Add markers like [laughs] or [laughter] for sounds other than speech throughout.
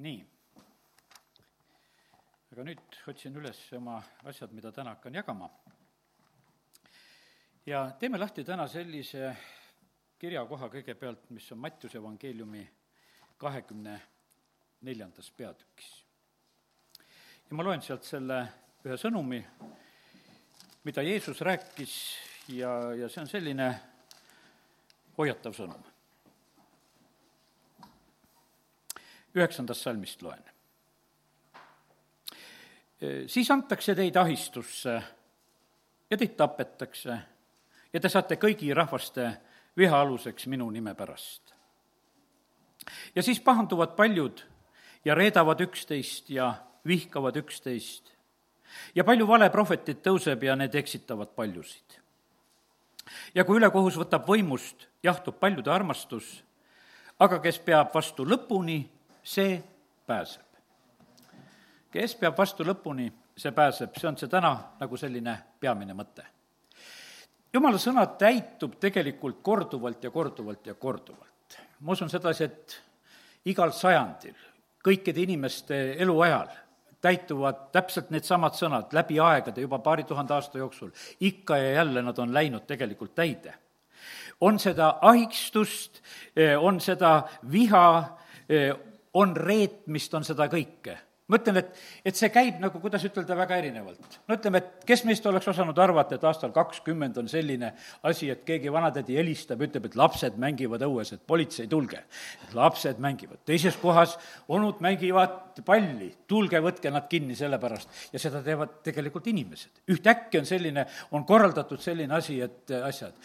nii. aga nüüd otsin üles oma asjad, mida täna hakkan jagama. ja teeme lahti täna sellise kirjakoha kõigepealt, mis on Mattiuse evangeeliumi kahekümne neljandas peatükis. ja ma loen sealt selle ühe sõnumi, mida Jeesus rääkis ja, ja see on selline hoiatav sõnum. Üheksandast salmist loen. siis antakse teid ahistusse ja teid tapetakse ja te saate kõigi rahvaste viha aluseks minu nime pärast. ja siis pahanduvad paljud ja reedavad üksteist ja vihkavad üksteist. ja palju valeprohvetit tõuseb ja need eksitavad paljusid. ja kui ülekohus võtab võimust, jahtub paljude armastus, aga kes peab vastu lõpuni, see pääseb. kes peab vastu lõpuni, see pääseb, see on see täna nagu selline peamine mõte. jumala sõna täitub tegelikult korduvalt ja korduvalt ja korduvalt. ma usun sedasi, et igal sajandil, kõikide inimeste eluajal täituvad täpselt needsamad sõnad läbi aegade, juba paari tuhande aasta jooksul. ikka ja jälle nad on läinud tegelikult täide. on seda ahistust, on seda viha, on reetmist, on seda kõike. ma ütlen, et, et see käib nagu, kuidas ütelda, väga erinevalt. no ütleme, et kes meist oleks osanud arvata, et aastal kakskümmend on selline asi, et keegi vanatädi helistab, ütleb, et lapsed mängivad õues, et politsei, tulge. lapsed mängivad. teises kohas onud mängivad palli, tulge, võtke nad kinni selle pärast. ja seda teevad tegelikult inimesed. ühtäkki on selline, on korraldatud selline asi, et asjad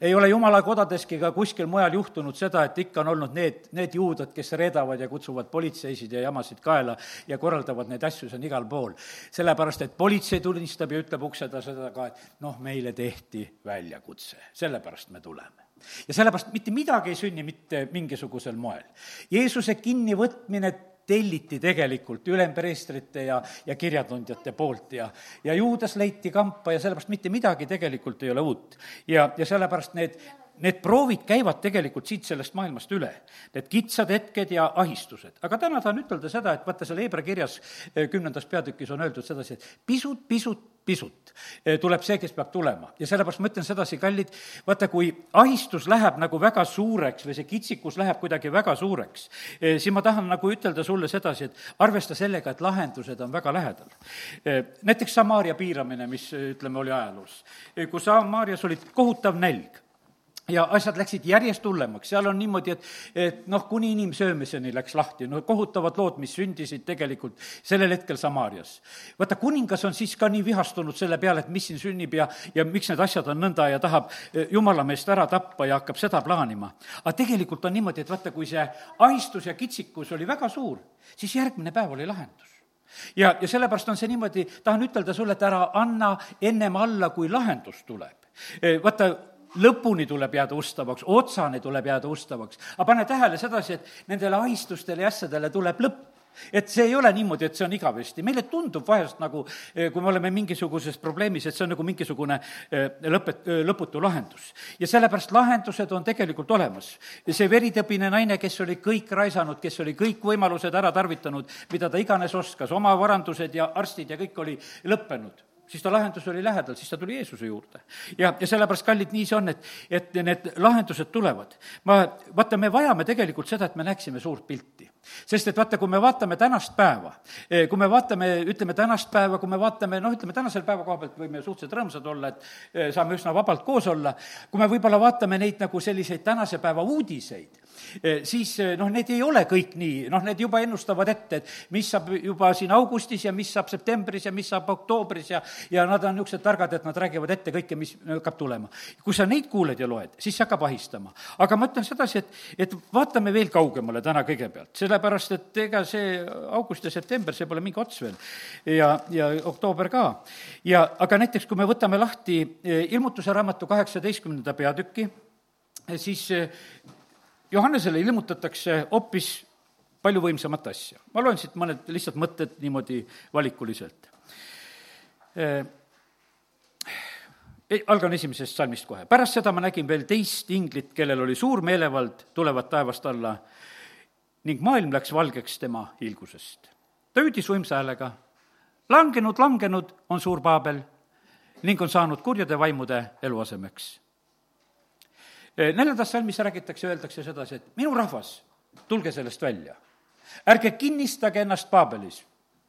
ei ole jumala kodadeski ega kuskil mujal juhtunud seda, et ikka on olnud need, need juudad, kes reedavad ja kutsuvad politseisid ja jamasid kaela ja korraldavad neid asju, see on igal pool. sellepärast, et politsei tunnistab ja ütleb ukse taga seda ka, et noh, meile tehti väljakutse, sellepärast me tuleme ja sellepärast mitte midagi ei sünni mitte mingisugusel moel. Jeesuse kinnivõtmine telliti tegelikult ülempreestrite ja, ja kirjatundjate poolt ja, ja Juudas leiti kampa ja sellepärast mitte midagi tegelikult ei ole uut. ja, ja sellepärast need, need proovid käivad tegelikult siit sellest maailmast üle. Need kitsad hetked ja ahistused. aga täna tahan ütelda seda, et vaata, seal Hebra kirjas eh, kümnendas peatükis on öeldud sedasi, et pisut, pisut, pisut eh, tuleb see, kes peab tulema. ja sellepärast ma ütlen sedasi, kallid, vaata, kui ahistus läheb nagu väga suureks või see kitsikus läheb kuidagi väga suureks, eh, siis ma tahan nagu ütelda sulle sedasi, et arvesta sellega, et lahendused on väga lähedal. näiteks Samaaria piiramine, mis ütleme, oli ajaloos, kus Samaarias oli kohutav nälg ja asjad läksid järjest hullemaks, seal on niimoodi, et, et noh, kuni inimsöömiseni läks lahti, no kohutavad lood, mis sündisid tegelikult sellel hetkel Samaarias. vaata, kuningas on siis ka nii vihastunud selle peale, et mis siin sünnib ja, ja miks need asjad on nõnda ja tahab eh, jumala meest ära tappa ja hakkab seda plaanima. aga tegelikult on niimoodi, et vaata, kui see ahistus ja kitsikus oli väga suur, siis järgmine päev oli lahendus ja, ja sellepärast on see niimoodi, tahan ütelda sulle, et ära anna ennem alla, kui lahendus tuleb. Eh, vaata, lõpuni tuleb jääda ustavaks, otsani tuleb jääda ustavaks. aga pane tähele sedasi, et nendele ahistustele ja asjadele tuleb lõpp et see ei ole niimoodi, et see on igavesti, meile tundub vahest nagu, eh, kui me oleme mingisuguses probleemis, et see on nagu mingisugune eh, lõpet-, eh, lõputu lahendus. ja sellepärast lahendused on tegelikult olemas. see veritõbine naine, kes oli kõik raisanud, kes oli kõik võimalused ära tarvitanud, mida ta iganes oskas, oma varandused ja arstid ja kõik oli lõppenud siis ta lahendus oli lähedal, siis ta tuli Jeesuse juurde. ja, ja sellepärast, kallid, nii see on, et, et need lahendused tulevad. ma, vaata, me vajame tegelikult seda, et me näeksime suurt pilti. sest et vaata, kui me vaatame tänast päeva, eh, kui me vaatame, ütleme tänast päeva, kui me vaatame, noh, ütleme tänasel päeva koha pealt võime suhteliselt rõõmsad olla, et eh, saame üsna vabalt koos olla, kui me võib-olla vaatame neid nagu selliseid tänase päeva uudiseid, siis noh, need ei ole kõik nii, noh, need juba ennustavad ette, et mis saab juba siin augustis ja mis saab septembris ja mis saab oktoobris ja ja nad on niisugused targad, et nad räägivad ette kõike, mis hakkab tulema. kui sa neid kuuled ja loed, siis see hakkab ahistama. aga ma ütlen sedasi, et, et vaatame veel kaugemale täna kõigepealt, sellepärast et ega see august ja september, see pole mingi ots veel. ja, ja oktoober ka. ja aga näiteks, kui me võtame lahti e, ilmutuse raamatu kaheksateistkümnenda peatüki, siis Johannesele ilmutatakse hoopis palju võimsamat asja. ma loen siit mõned lihtsalt mõtted niimoodi valikuliselt Äh, algan esimesest salmist kohe. pärast seda ma nägin veel teist inglit, kellel oli suur meelevald, tulevad taevast alla ning maailm läks valgeks tema hiilgusest. ta hüüdis võimsa häälega, langenud, langenud on suur Paabel ning on saanud kurjade vaimude eluasemeks. Neljandas salmis räägitakse, öeldakse sedasi, et minu rahvas, tulge sellest välja. ärge kinnistage ennast Paabelis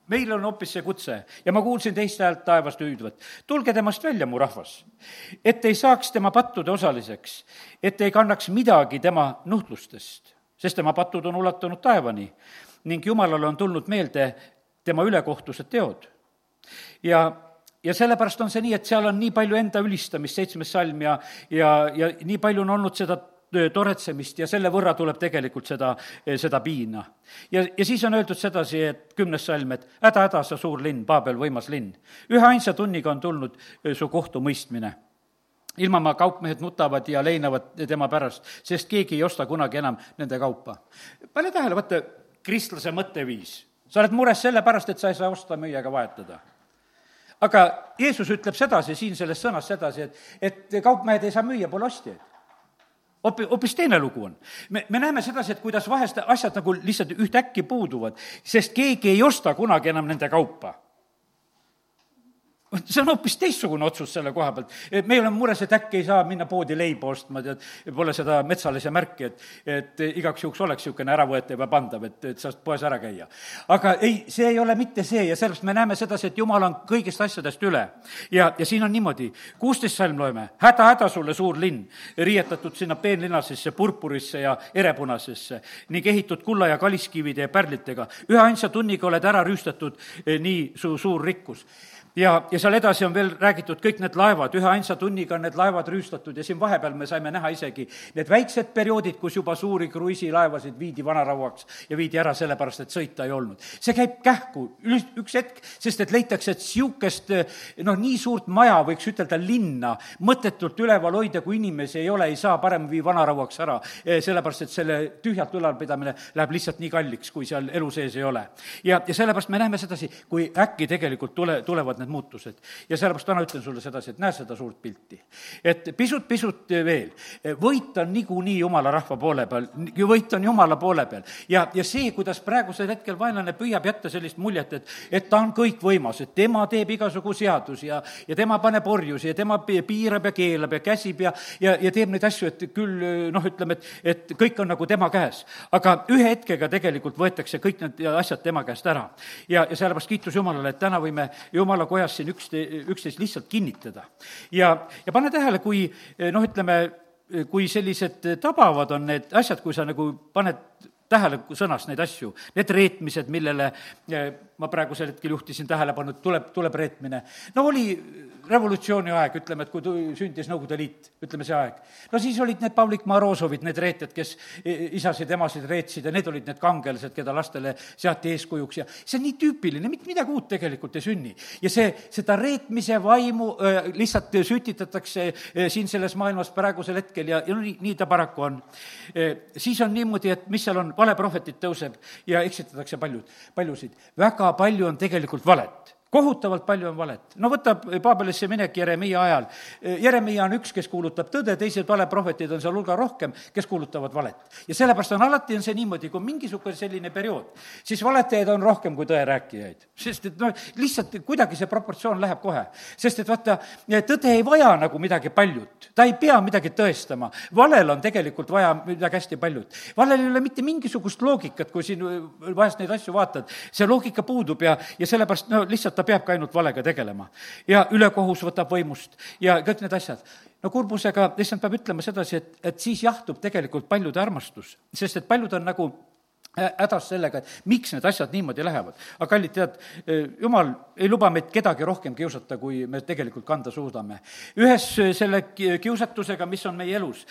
meil on hoopis see kutse ja ma kuulsin teist häält taevast hüüdvat. tulge temast välja, mu rahvas, et ei saaks tema pattude osaliseks, et ei kannaks midagi tema nuhtlustest, sest tema patud on ulatunud taevani ning Jumalale on tulnud meelde tema ülekohtused teod. ja ja sellepärast on see nii, et seal on nii palju enda ülistamist, seitsmes salm ja, ja, ja nii palju on olnud seda toretsemist ja selle võrra tuleb tegelikult seda, seda piina. ja, ja siis on öeldud sedasi, et kümnes salm, et häda-häda, sa suur linn, Paabel, võimas linn. üheainsa tunniga on tulnud su kohtumõistmine ilmamaa kaupmehed nutavad ja leinavad tema pärast, sest keegi ei osta kunagi enam nende kaupa. pane tähele, vaata, kristlase mõtteviis. sa oled mures selle pärast, et sa ei saa osta, müüa ega vahetada aga Jeesus ütleb sedasi siin selles sõnas sedasi, et, et kaupmehed ei saa müüa, pole ostjaid hoopi-, hoopis teine lugu on. me, me näeme sedasi, et kuidas vahest asjad nagu lihtsalt ühtäkki puuduvad, sest keegi ei osta kunagi enam nende kaupa see on hoopis teistsugune otsus selle koha pealt. me oleme mures, et äkki ei saa minna poodi leiba ostma, tead, pole seda metsalise märki, et, et igaks juhuks oleks niisugune äravõetav ja pandav, et, et saaks poes ära käia. aga ei, see ei ole mitte see ja sellepärast me näeme sedasi, et Jumal on kõigist asjadest üle. ja, ja siin on niimoodi, kuusteist salm loeme, häda-häda sulle, suur linn, riietatud sinna peenlinasesse, purpurisse ja erepunasesse ning ehitud kulla ja kaliskivide ja pärlitega. üheainsa tunniga oled ära rüüstatud eh, nii su suur rikkus ja, ja seal edasi on veel räägitud kõik need laevad, üheainsa tunniga on need laevad rüüstatud ja siin vahepeal me saime näha isegi need väiksed perioodid, kus juba suuri kruiisilaevasid viidi vanarauaks ja viidi ära sellepärast, et sõita ei olnud. see käib kähku üks hetk, sest et leitakse, et niisugust noh, nii suurt maja, võiks ütelda linna, mõttetult üleval hoida, kui inimesi ei ole, ei saa parem vii vanarauaks ära, eh, sellepärast et selle tühjalt ülalpidamine läheb lihtsalt nii kalliks, kui seal elu sees ei ole. ja, ja sellepärast me näeme sedasi, kui äkki tegelikult tule, tulevad need muutused. ja sellepärast täna ütlen sulle sedasi, et näe seda suurt pilti. et pisut-pisut veel, võit on niikuinii jumala rahva poole peal, võit on jumala poole peal. ja, ja see, kuidas praegusel hetkel vaenlane püüab jätta sellist muljet, et, et ta on kõikvõimas, et tema teeb igasugu seadusi ja, ja tema paneb orjusi ja tema piirab ja keelab ja käsib ja, ja, ja teeb neid asju, et küll noh, ütleme, et, et kõik on nagu tema käes. aga ühe hetkega tegelikult võetakse kõik need asjad tema käest ära. ja, ja sellepärast kiitus Jumalale, et täna võime Jumala kojas siin ükste, üksteist lihtsalt kinnitada. ja, ja pane tähele, kui noh, ütleme, kui sellised tabavad on need asjad, kui sa nagu paned tähele sõnas neid asju, need reetmised, millele ma praegusel hetkel juhtisin tähelepanu, et tuleb, tuleb reetmine. no oli revolutsiooni aeg, ütleme, et kui tu-, sündis Nõukogude Liit, ütleme see aeg. no siis olid need Pavlik Morozovid, need reetjad, kes isasid, emasid reetsid ja need olid need kangelased, keda lastele seati eeskujuks ja see on nii tüüpiline, mitte midagi uut tegelikult ei sünni. ja see, seda reetmise vaimu äh, lihtsalt sütitatakse äh, siin selles maailmas praegusel hetkel ja, ja no nii, nii ta paraku on äh,. siis on niimoodi, et mis seal on, valeprohvetid tõuseb ja eksitatakse paljud, paljusid. väga palju on tegelikult valet kohutavalt palju on valet. no võtab Paabelisse minek Jeremiia ajal. Jeremiia on üks, kes kuulutab tõde, teised valeprohvetid on seal hulga rohkem, kes kuulutavad valet. ja sellepärast on alati, on see niimoodi, kui mingisugune selline periood, siis valetajaid on rohkem kui tõerääkijaid. sest et noh, lihtsalt kuidagi see proportsioon läheb kohe. sest et vaata, tõde ei vaja nagu midagi paljut, ta ei pea midagi tõestama. valel on tegelikult vaja midagi hästi paljut. valel ei ole mitte mingisugust loogikat, kui siin vahest neid asju vaatad, see loogika puudub ja, ja sellepärast no lihtsalt ta peabki ainult valega tegelema. ja ülekohus võtab võimust ja kõik need asjad. no kurbusega lihtsalt peab ütlema sedasi, et, et siis jahtub tegelikult paljude armastus, sest et paljud on nagu hädas sellega, et miks need asjad niimoodi lähevad. aga kallid, tead, jumal ei luba meid kedagi rohkem kiusata, kui me tegelikult kanda suudame. ühes selle kiusatusega, mis on meie elus,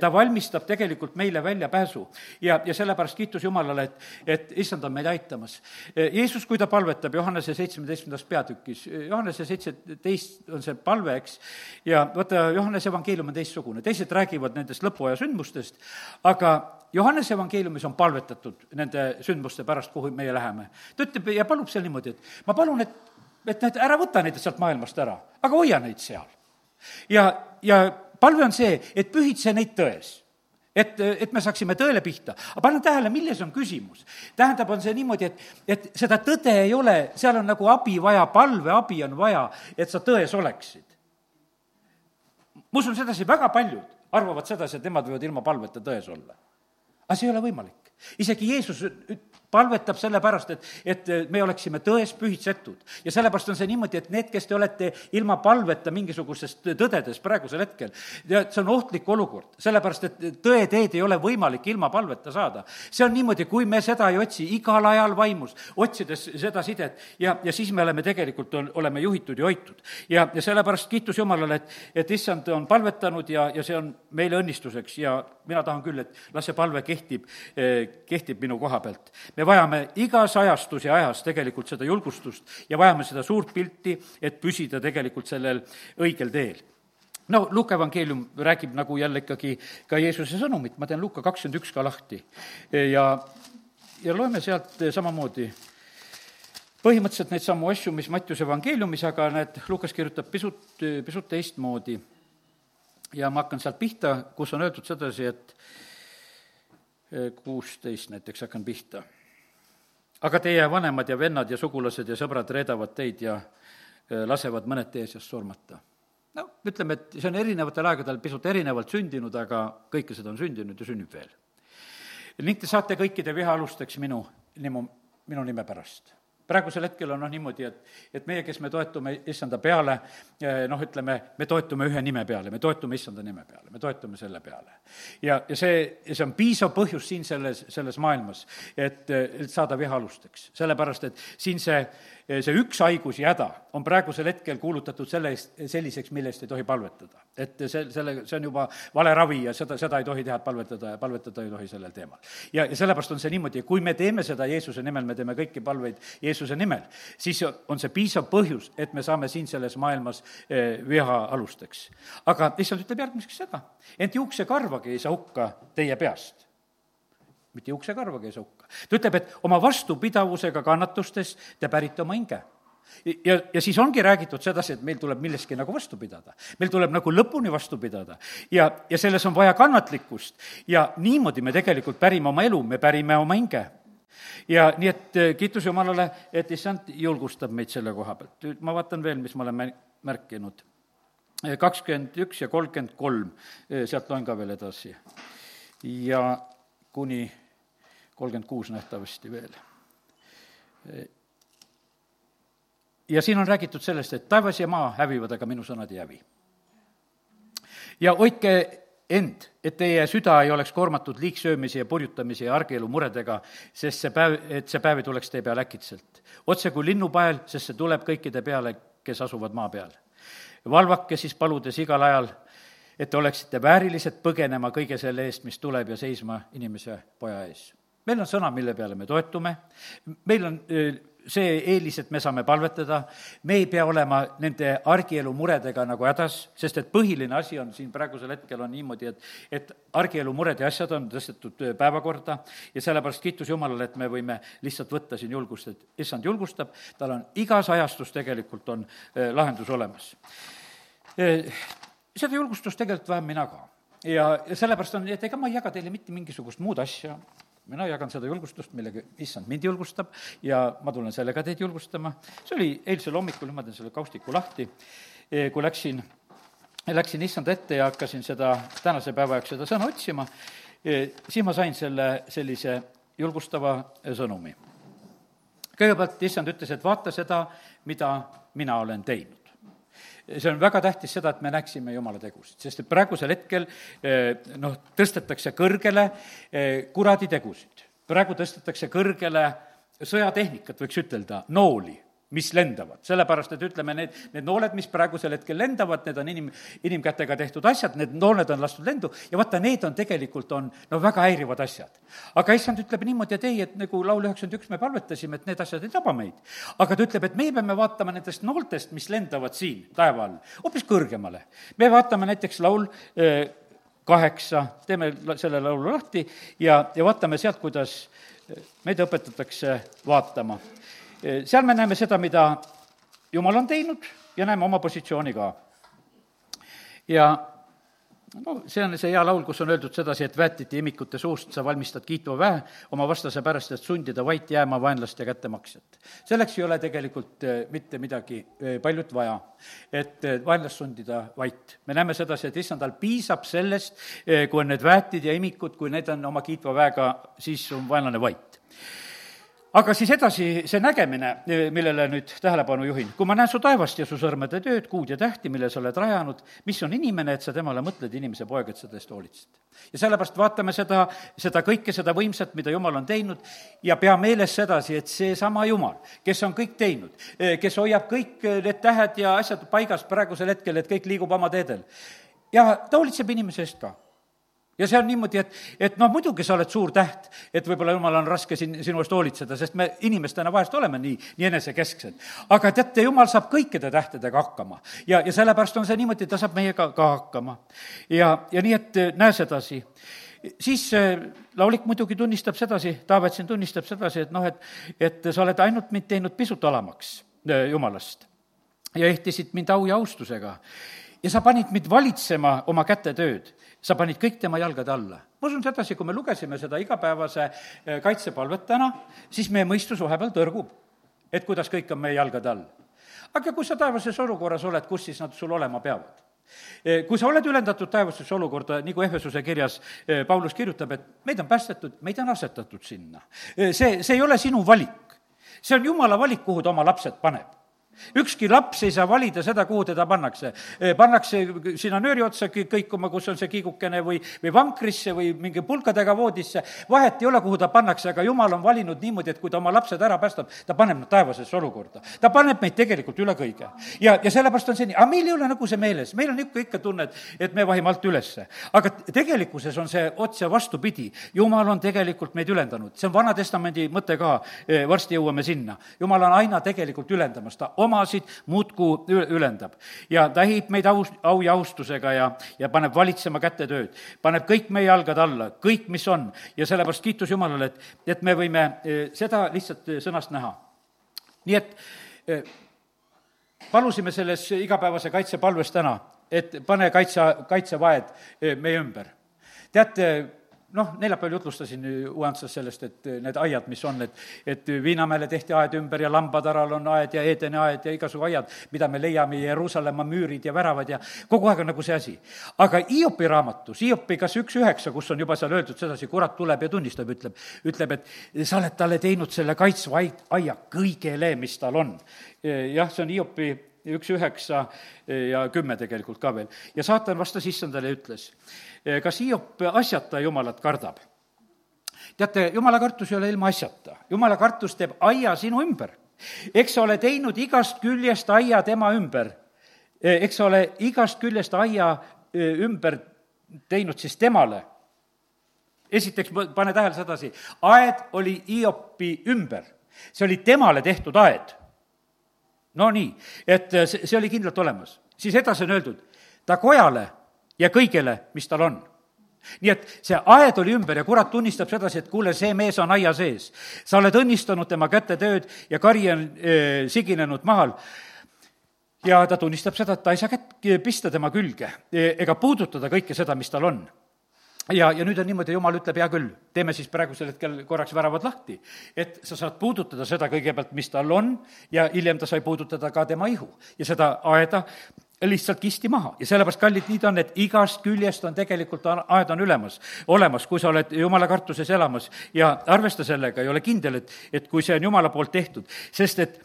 ta valmistab tegelikult meile väljapääsu. ja, ja sellepärast kiitus Jumalale, et, et issand on meid aitamas. Jeesus, kui ta palvetab Johannese seitsmeteistkümnendas peatükis, Johannese seitseteist on see palve, eks, ja vaata, Johannese evangeelium on teistsugune, teised räägivad nendest lõpuaja sündmustest, aga Johannese evangeeliumis on palvetatud nende sündmuste pärast, kuhu meie läheme. ta ütleb ja palub seal niimoodi, et ma palun, et, et need, ära võta neid sealt maailmast ära, aga hoia neid seal. ja, ja palve on see, et pühitse neid tões et, et me saaksime tõele pihta. aga pane tähele, milles on küsimus. tähendab, on see niimoodi, et, et seda tõde ei ole, seal on nagu abi vaja, palveabi on vaja, et sa tões oleksid. ma usun sedasi, väga paljud arvavad sedasi, et nemad võivad ilma palveta tões olla. aga see ei ole võimalik. Isegi Jeesus palvetab sellepärast, et, et me oleksime tões pühitsetud. ja sellepärast on see niimoodi, et need, kes te olete ilma palveta mingisugusest tõdedes praegusel hetkel, tead, see on ohtlik olukord, sellepärast et tõeteed ei ole võimalik ilma palveta saada. see on niimoodi, kui me seda ei otsi igal ajal vaimus, otsides seda sidet ja, ja siis me oleme tegelikult, oleme juhitud ja hoitud. ja, ja sellepärast kiitus Jumalale, et, et issand on palvetanud ja, ja see on meile õnnistuseks ja mina tahan küll, et las see palve kehtib, kehtib minu koha pealt. me me vajame igas ajastus ja ajas tegelikult seda julgustust ja vajame seda suurt pilti, et püsida tegelikult sellel õigel teel. No Luuka evangeelium räägib nagu jälle ikkagi ka Jeesuse sõnumit, ma teen Luuka kakskümmend üks ka lahti. Ja, ja loeme sealt samamoodi põhimõtteliselt neid samu asju, mis Mattiuse evangeeliumis, aga need, Lukas kirjutab pisut, pisut teistmoodi. ja ma hakkan sealt pihta, kus on öeldud sedasi, et kuusteist näiteks hakkan pihta aga teie vanemad ja vennad ja sugulased ja sõbrad reedavad teid ja äh, lasevad mõned teie seast surmata. no ütleme, et see on erinevatel aegadel pisut erinevalt sündinud, aga kõike seda on sündinud ja sünnib veel. ning te saate kõikide vihaalusteks minu, minu, minu nime pärast praegusel hetkel on noh niimoodi, et, et meie, kes me toetume issanda peale, eh, noh, ütleme, me toetume ühe nime peale, me toetume issanda nime peale, me toetume selle peale. ja, ja see, see on piisav põhjus siin selles, selles maailmas, et, et saada vihaalusteks. sellepärast, et siin see see üks haigus ja häda on praegusel hetkel kuulutatud selle eest, selliseks, mille eest ei tohi palvetada. et see, selle, see on juba vale ravi ja seda, seda ei tohi teha, et palvetada ja palvetada ei tohi sellel teemal. ja, ja sellepärast on see niimoodi, kui me teeme seda Jeesuse nimel, me teeme kõiki palveid Jeesuse nimel, siis on see piisav põhjus, et me saame siin selles maailmas eh, viha alusteks. aga issand ütleb järgmiseks seda, ent juuksekarvagi ei saa hukka teie peast mitte juuksekarvagi ei saa hukka. ta ütleb, et oma vastupidavusega kannatustes te pärite oma hinge ja, ja siis ongi räägitud sedasi, et meil tuleb milleski nagu vastu pidada. meil tuleb nagu lõpuni vastu pidada ja, ja selles on vaja kannatlikkust ja niimoodi me tegelikult pärime oma elu, me pärime oma hinge. ja nii, et eh, kiitus Jumalale, et issand julgustab meid selle koha pealt. nüüd ma vaatan veel, mis ma olen märkinud. Eh, kakskümmend üks ja kolmkümmend kolm, eh, sealt loen ka veel edasi. ja kuni kolmkümmend kuus nähtavasti veel. ja siin on räägitud sellest, et taevas ja maa hävivad, aga minu sõnad ei hävi. ja hoidke end, et teie süda ei oleks koormatud liigsöömise ja purjutamise ja argielu muredega, sest see päev, et see päev ei tuleks teie peale äkitselt. otse kui linnupael, sest see tuleb kõikide peale, kes asuvad maa peal. valvake siis paludes igal ajal et te oleksite väärilised põgenema kõige selle eest, mis tuleb ja seisma inimese poja ees. Meil on sõna, mille peale me toetume, meil on see eelis, et me saame palvetada, me ei pea olema nende argielu muredega nagu hädas, sest et põhiline asi on siin praegusel hetkel on niimoodi, et, et argielu mured ja asjad on tõstetud päevakorda. Ja sellepärast kiitus Jumalale, et me võime lihtsalt võtta siin julgust, et issand julgustab, tal on igas ajastus tegelikult on lahendus olemas. Seda julgustust tegelikult vajan mina ka. ja, ja sellepärast on nii, et ega ma ei jaga teile mitte mingisugust muud asja, mina jagan seda julgustust, millega issand mind julgustab ja ma tulen sellega teid julgustama. see oli eilsel hommikul, ma teen selle kaustiku lahti, e, kui läksin, läksin issand ette ja hakkasin seda, tänase päeva jaoks seda sõna otsima, e, siis ma sain selle sellise julgustava sõnumi. kõigepealt issand ütles, et vaata seda, mida mina olen teinud see on väga tähtis seda, et me näeksime Jumala tegusid, sest et praegusel hetkel eh, noh, tõstetakse kõrgele eh, kuradi tegusid. praegu tõstetakse kõrgele sõjatehnikat, võiks ütelda, nooli mis lendavad, sellepärast et ütleme, need, need nooled, mis praegusel hetkel lendavad, need on inim, inimkätega tehtud asjad, need nooled on lastud lendu ja vaata, need on tegelikult, on no väga häirivad asjad. aga issand ütleb niimoodi, et ei, et nagu laul üheksakümmend üks me palvetasime, et need asjad ei taba meid. aga ta ütleb, et meie peame vaatama nendest nooltest, mis lendavad siin taeva all, hoopis kõrgemale. me vaatame näiteks laul eh, kaheksa, teeme selle laulu lahti ja, ja vaatame sealt, kuidas meid õpetatakse vaatama seal me näeme seda, mida Jumal on teinud ja näeme oma positsiooni ka. ja no see on see hea laul, kus on öeldud sedasi, et väetite imikute suust sa valmistad kiitva väe oma vastase pärast, et sundida vait jääma vaenlaste kättemaksjat. selleks ei ole tegelikult eh, mitte midagi eh, paljut vaja, et eh, vaenlast sundida vait. me näeme sedasi, et issandal piisab sellest, kui on need väetid ja imikud, kui need on oma kiitva väega, siis on vaenlane vait aga siis edasi see nägemine, millele nüüd tähelepanu juhin. kui ma näen su taevast ja su sõrmede tööd, kuud ja tähti, mille sa oled rajanud, mis on inimene, et sa temale mõtled, inimese poeg, et sa tõest hoolitsed. ja sellepärast vaatame seda, seda kõike, seda võimsat, mida Jumal on teinud ja pea meeles sedasi, et seesama Jumal, kes on kõik teinud, kes hoiab kõik need tähed ja asjad paigas praegusel hetkel, et kõik liigub oma teedel, ja ta hoolitseb inimese eest ka ja see on niimoodi, et, et noh, muidugi sa oled suur täht, et võib-olla jumal on raske siin sinu eest hoolitseda, sest me inimestena vahest oleme nii, nii enesekesksed. aga teate, jumal saab kõikide tähtedega hakkama ja, ja sellepärast on see niimoodi, ta saab meiega ka hakkama. ja, ja nii, et eh, näe sedasi siis eh, laulik muidugi tunnistab sedasi, Taavet siin tunnistab sedasi, et noh, et, et sa oled ainult mind teinud pisut alamaks eh, Jumalast ja ehtisid mind au ja austusega ja sa panid mind valitsema oma kätetööd sa panid kõik tema jalgade alla. ma usun sedasi, kui me lugesime seda igapäevase eh, kaitsepalvet täna, siis meie mõistus vahepeal tõrgub, et kuidas kõik on meie jalgade all. aga kui sa taevases olukorras oled, kus siis nad sul olema peavad? Eh, kui sa oled ülendatud taevasesse olukorda, nagu Ehvesuse kirjas eh, Paulus kirjutab, et meid on päästetud, meid on asetatud sinna. see, see ei ole sinu valik. see on jumala valik, kuhu ta oma lapsed paneb ükski laps ei saa valida seda, kuhu teda pannakse. pannakse sinna nööri otsa kõikuma, kus on see kiigukene või, või vankrisse või mingi pulkadega voodisse, vahet ei ole, kuhu ta pannakse, aga jumal on valinud niimoodi, et kui ta oma lapsed ära päästab, ta paneb nad taevasesse olukorda. ta paneb meid tegelikult üle kõige. ja, ja sellepärast on see nii, aga meil ei ole nagu see meeles, meil on ikka, ikka tunne, et, et me vahime alt ülesse. aga tegelikkuses on see otse vastupidi, jumal on tegelikult meid ülendanud, see on Vana-testamendi mõte ka, varsti jõuame sinna. jumal on aina tegelikult ülendamas, ta omasid muudkui ülendab. ja ta ehib meid aus, au ja austusega ja, ja paneb valitsema kätetööd, paneb kõik meie jalgad alla, kõik, mis on, ja sellepärast kiitus Jumalale, et, et me võime eh, seda lihtsalt eh, sõnast näha. nii et eh, palusime selles igapäevase kaitsepalves täna, et pane kaitse, kaitsevaed meie ümber. teate, noh, neljapäeval jutlustasin Uantsas sellest, et need aiad, mis on, et, et Viinamäele tehti aed ümber ja Lambataral on aed ja Edeni aed ja igasugu aiad, mida me leiame, Jeruusalemma müürid ja väravad ja kogu aeg on nagu see asi. aga Hiopi raamatus, Hiopi kas üks üheksa, kus on juba seal öeldud sedasi, kurat tuleb ja tunnistab, ütleb, ütleb, et sa oled talle teinud selle kaitsva aia kõigele, mis tal on. jah, see on Hiopi üks üheksa ja kümme tegelikult ka veel. ja saatan vastas issandale ja ütles, kas Hiop asjata Jumalat kardab? teate, jumala kartus ei ole ilma asjata, jumala kartus teeb aia sinu ümber. eks sa ole teinud igast küljest aia tema ümber, eks sa ole igast küljest aia ümber teinud siis temale. esiteks, pane tähele sedasi, aed oli Hiopi ümber, see oli temale tehtud aed no nii, et äh, see, oli kindlalt olemas. siis edasi on öeldud, ta kojale ja kõigele, mis tal on nii et see aed oli ümber ja kurat tunnistab sedasi, et kuule, see mees on aia sees. sa oled õnnistanud tema kätetööd ja kari on e, siginenud maal. ja ta tunnistab seda, et ta ei saa kätt pista tema külge e, ega puudutada kõike seda, mis tal on ja, ja nüüd on niimoodi, jumal ütleb, hea küll, teeme siis praegusel hetkel korraks väravad lahti. et sa saad puudutada seda kõigepealt, mis tal on, ja hiljem ta sai puudutada ka tema ihu. Ja seda aeda lihtsalt kisti maha. Ja sellepärast, kallid, nii ta on, et igast küljest on tegelikult aed on ülemas, olemas, kui sa oled jumala kartuses elamas. Ja arvesta sellega ja ole kindel, et, et kui see on jumala poolt tehtud, sest et,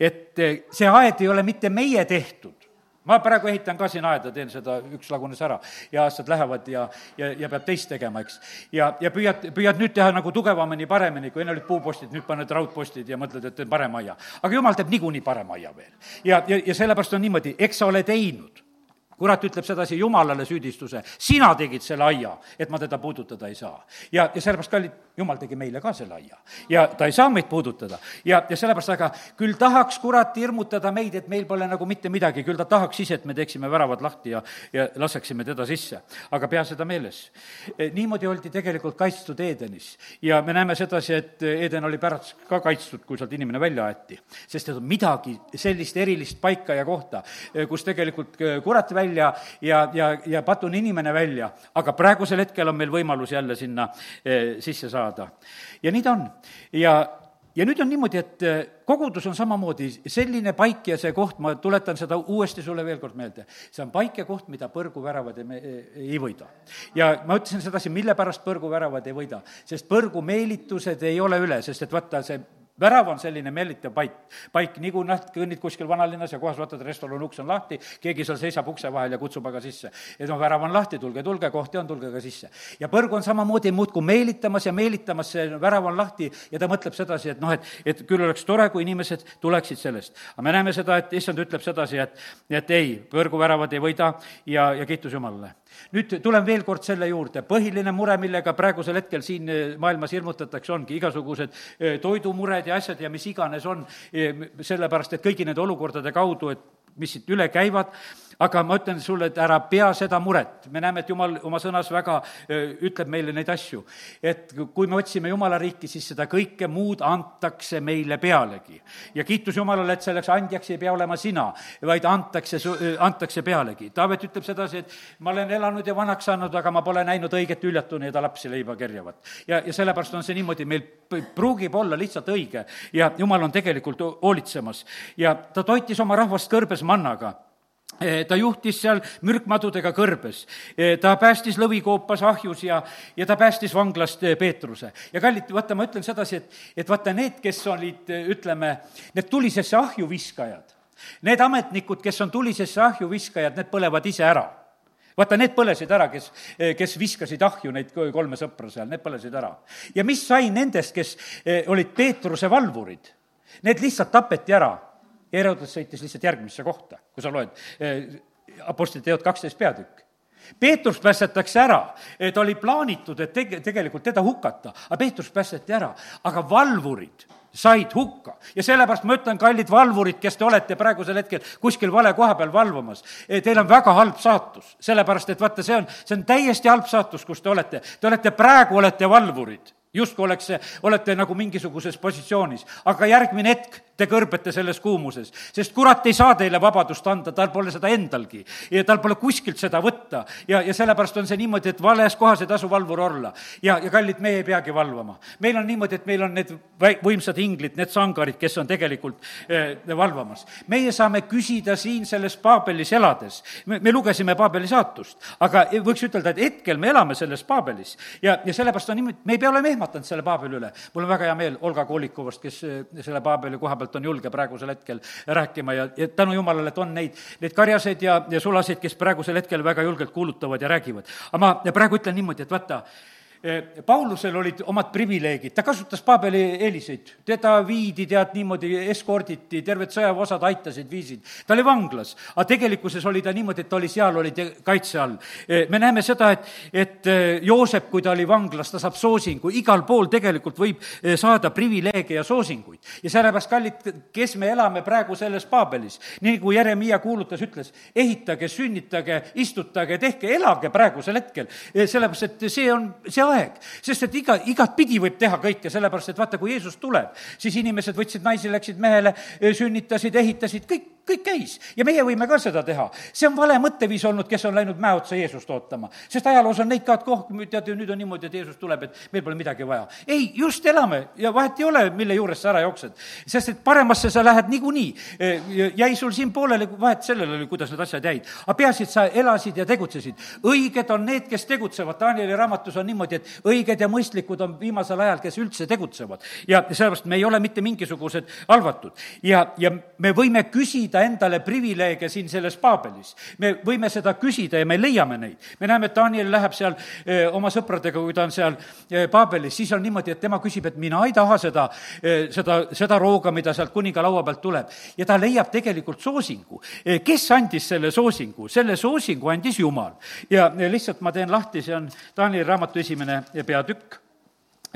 et see aed ei ole mitte meie tehtud, ma praegu ehitan ka siin aeda, teen seda, üks lagunes ära ja aastad lähevad ja, ja, ja peab teist tegema, eks. ja, ja püüad, püüad nüüd teha nagu tugevamini, paremini, kui enne olid puupostid, nüüd paned raudpostid ja mõtled, et teen parema aia. aga jumal teeb niikuinii parema aia veel. ja, ja, ja sellepärast on niimoodi, eks sa ole teinud kurat ütleb sedasi Jumalale süüdistuse, sina tegid selle aia, et ma teda puudutada ei saa. ja, ja sellepärast, kallid, Jumal tegi meile ka selle aia. ja ta ei saa meid puudutada. ja, ja sellepärast, aga küll tahaks kurat hirmutada meid, et meil pole nagu mitte midagi, küll ta tahaks ise, et me teeksime väravad lahti ja, ja laseksime teda sisse. aga pea seda meeles. E, niimoodi oldi tegelikult kaitstud Edenis. ja me näeme sedasi, et Eden oli pärast ka kaitstud, kui sealt inimene välja aeti. sest et on midagi sellist erilist paika ja kohta, e, kus tegelikult kurat välja välja ja, ja, ja patune inimene välja, aga praegusel hetkel on meil võimalus jälle sinna eh, sisse saada. ja nii ta on. ja ja nüüd on niimoodi, et äh, kogudus on samamoodi selline paik ja see koht, ma tuletan seda uuesti sulle veel kord meelde, see on paik ja koht, mida põrguväravad ei, ei võida. ja ma ütlesin sedasi, mille pärast põrguväravad ei võida, sest põrgumeelitused ei ole üle, sest et vaata, see värav on selline meelitav paik, paik, nii kui noh, kõnnid kuskil vanalinnas ja kohas vaatad, restorani uks on lahti, keegi seal seisab ukse vahel ja kutsub aga sisse. et noh, värav on lahti, tulge, tulge, kohti on, tulge ka sisse. ja põrg on samamoodi muudkui meelitamas ja meelitamas, see värav on lahti ja ta mõtleb sedasi, et noh, et, et küll oleks tore, kui inimesed tuleksid sellest. aga me näeme seda, et issand ütleb sedasi, et, et ei, põrguväravad ei võida ja, ja kiitus Jumalale nüüd tulen veel kord selle juurde, põhiline mure, millega praegusel hetkel siin eh, maailmas hirmutatakse, ongi igasugused eh, toidumured ja asjad ja mis iganes on, eh, sellepärast et kõigi nende olukordade kaudu, et mis siit üle käivad, aga ma ütlen sulle, et ära pea seda muret, me näeme, et jumal oma sõnas väga ütleb meile neid asju. et kui me otsime Jumala riiki, siis seda kõike muud antakse meile pealegi. ja kiitus Jumalale, et selleks andjaks ei pea olema sina, vaid antakse, antakse pealegi. Taavet ütleb sedasi, et ma olen elanud ja vanaks saanud, aga ma pole näinud õiget üljatuni ja ta lapsi leiba kerjavat. ja, ja sellepärast on see niimoodi, meil pruugib olla lihtsalt õige ja Jumal on tegelikult hoolitsemas. ja ta toitis oma rahvast kõrbes mannaga ta juhtis seal mürkmadudega kõrbes, ta päästis lõvikoopas ahjus ja, ja ta päästis vanglast Peetruse. ja kallid, vaata, ma ütlen sedasi, et, et vaata, need, kes olid, ütleme, need tulisesse ahju viskajad, need ametnikud, kes on tulisesse ahju viskajad, need põlevad ise ära vaata, need põlesid ära, kes, kes viskasid ahju neid kolme sõpra seal, need põlesid ära. ja mis sai nendest, kes olid Peetruse valvurid? Need lihtsalt tapeti ära Herodes sõitis lihtsalt järgmisse kohta, kui sa loed eh, Apostlite teod kaksteist peatükk. Peetrus päästetakse ära, ta oli plaanitud, et tege-, tegelikult teda hukata, aga Peetrus päästeti ära, aga valvurid said hukka. ja sellepärast ma ütlen, kallid valvurid, kes te olete praegusel hetkel kuskil vale koha peal valvamas, eh, teil on väga halb saatus, sellepärast et vaata, see on, see on täiesti halb saatus, kus te olete. Te olete, praegu olete valvurid justkui oleks see, olete nagu mingisuguses positsioonis, aga järgmine hetk te kõrbete selles kuumuses, sest kurat ei saa teile vabadust anda, tal pole seda endalgi ja tal pole kuskilt seda võtta. ja, ja sellepärast on see niimoodi, et vales kohas ei tasu valvur olla. ja, ja kallid, meie ei peagi valvama. meil on niimoodi, et meil on need võimsad inglid, need sangarid, kes on tegelikult eh, valvamas. meie saame küsida siin selles Paabelis elades, me, me lugesime Paabeli saatust, aga võiks ütelda, et hetkel me elame selles Paabelis ja, ja sellepärast on niimoodi, me ei pea olema ehmatanud selle Paabeli üle. mul on väga hea meel Olga Koolikovast, kes eh, selle Paabeli koha peal pealt on julge praegusel hetkel rääkima ja, ja tänu jumalale, et on neid, neid karjaseid ja, ja sulaseid, kes praegusel hetkel väga julgelt kuulutavad ja räägivad. aga ma praegu ütlen niimoodi, et vaata, Paulusel olid omad privileegid, ta kasutas Paabeli eeliseid, teda viidi tead niimoodi, eskorditi, terved sõjaväeosad aitasid, viisid. ta oli vanglas, aga tegelikkuses oli ta niimoodi, et ta oli seal, oli kaitse all. Eh, me näeme seda, et, et eh, Joosep, kui ta oli vanglas, ta saab soosingu, igal pool tegelikult võib saada privileege ja soosinguid. ja sellepärast, kallid, kes me elame praegu selles Paabelis, nii nagu Jeremiah kuulutas, ütles, ehitage, sünnitage, istutage, tehke, elage praegusel hetkel, sellepärast et see on see aeg, aeg, sest et iga, igatpidi võib teha kõike, sellepärast et vaata, kui Jeesus tuleb, siis inimesed võtsid naisi, läksid mehele, sünnitasid, ehitasid, kõik, kõik käis ja meie võime ka seda teha. see on vale mõtteviis olnud, kes on läinud mäe otsa Jeesust ootama. sest ajaloos on neid ka, et koh-, tead ju, nüüd on niimoodi, et Jeesus tuleb, et meil pole midagi vaja. ei, just elame ja vahet ei ole, mille juures sa ära jooksed. sest et paremasse sa lähed niikuinii. E, jäi sul siin pooleli, vahet sellel oli, kuidas need asjad jäid. aga peaasi, et sa elasid ja tegutsesid. õiged on need, kes tegutsevad, Danieli raamatus on niimoodi, et õiged ja mõistlikud on viimasel ajal, kes üldse tegutsevad. ja sellepärast me ei ole mitte mingisugused halvatud. ja, ja me võime küsida küsida endale privileege siin selles Paabelis. me võime seda küsida ja me leiame neid. me näeme, et Daniel läheb seal öö, oma sõpradega, kui ta on seal öö, Paabelis, siis on niimoodi, et tema küsib, et mina ei taha seda, seda, seda rooga, mida sealt kuninga laua pealt tuleb. ja ta leiab tegelikult soosingu. kes andis selle soosingu? selle soosingu andis Jumal. ja lihtsalt ma teen lahti, see on Danieli raamatu esimene peatükk,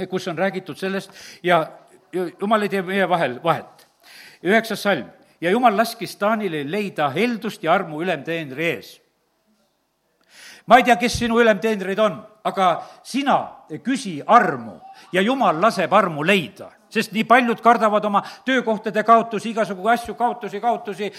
kus on räägitud sellest ja jumal ei tee meie vahel vahet. üheksas salm ja jumal laskis Taanile leida heldust ja armu ülemteenri ees. ma ei tea, kes sinu ülemteenrid on, aga sina küsi armu ja jumal laseb armu leida sest nii paljud kardavad oma töökohtade kaotusi, igasugu asju, kaotusi, kaotusi,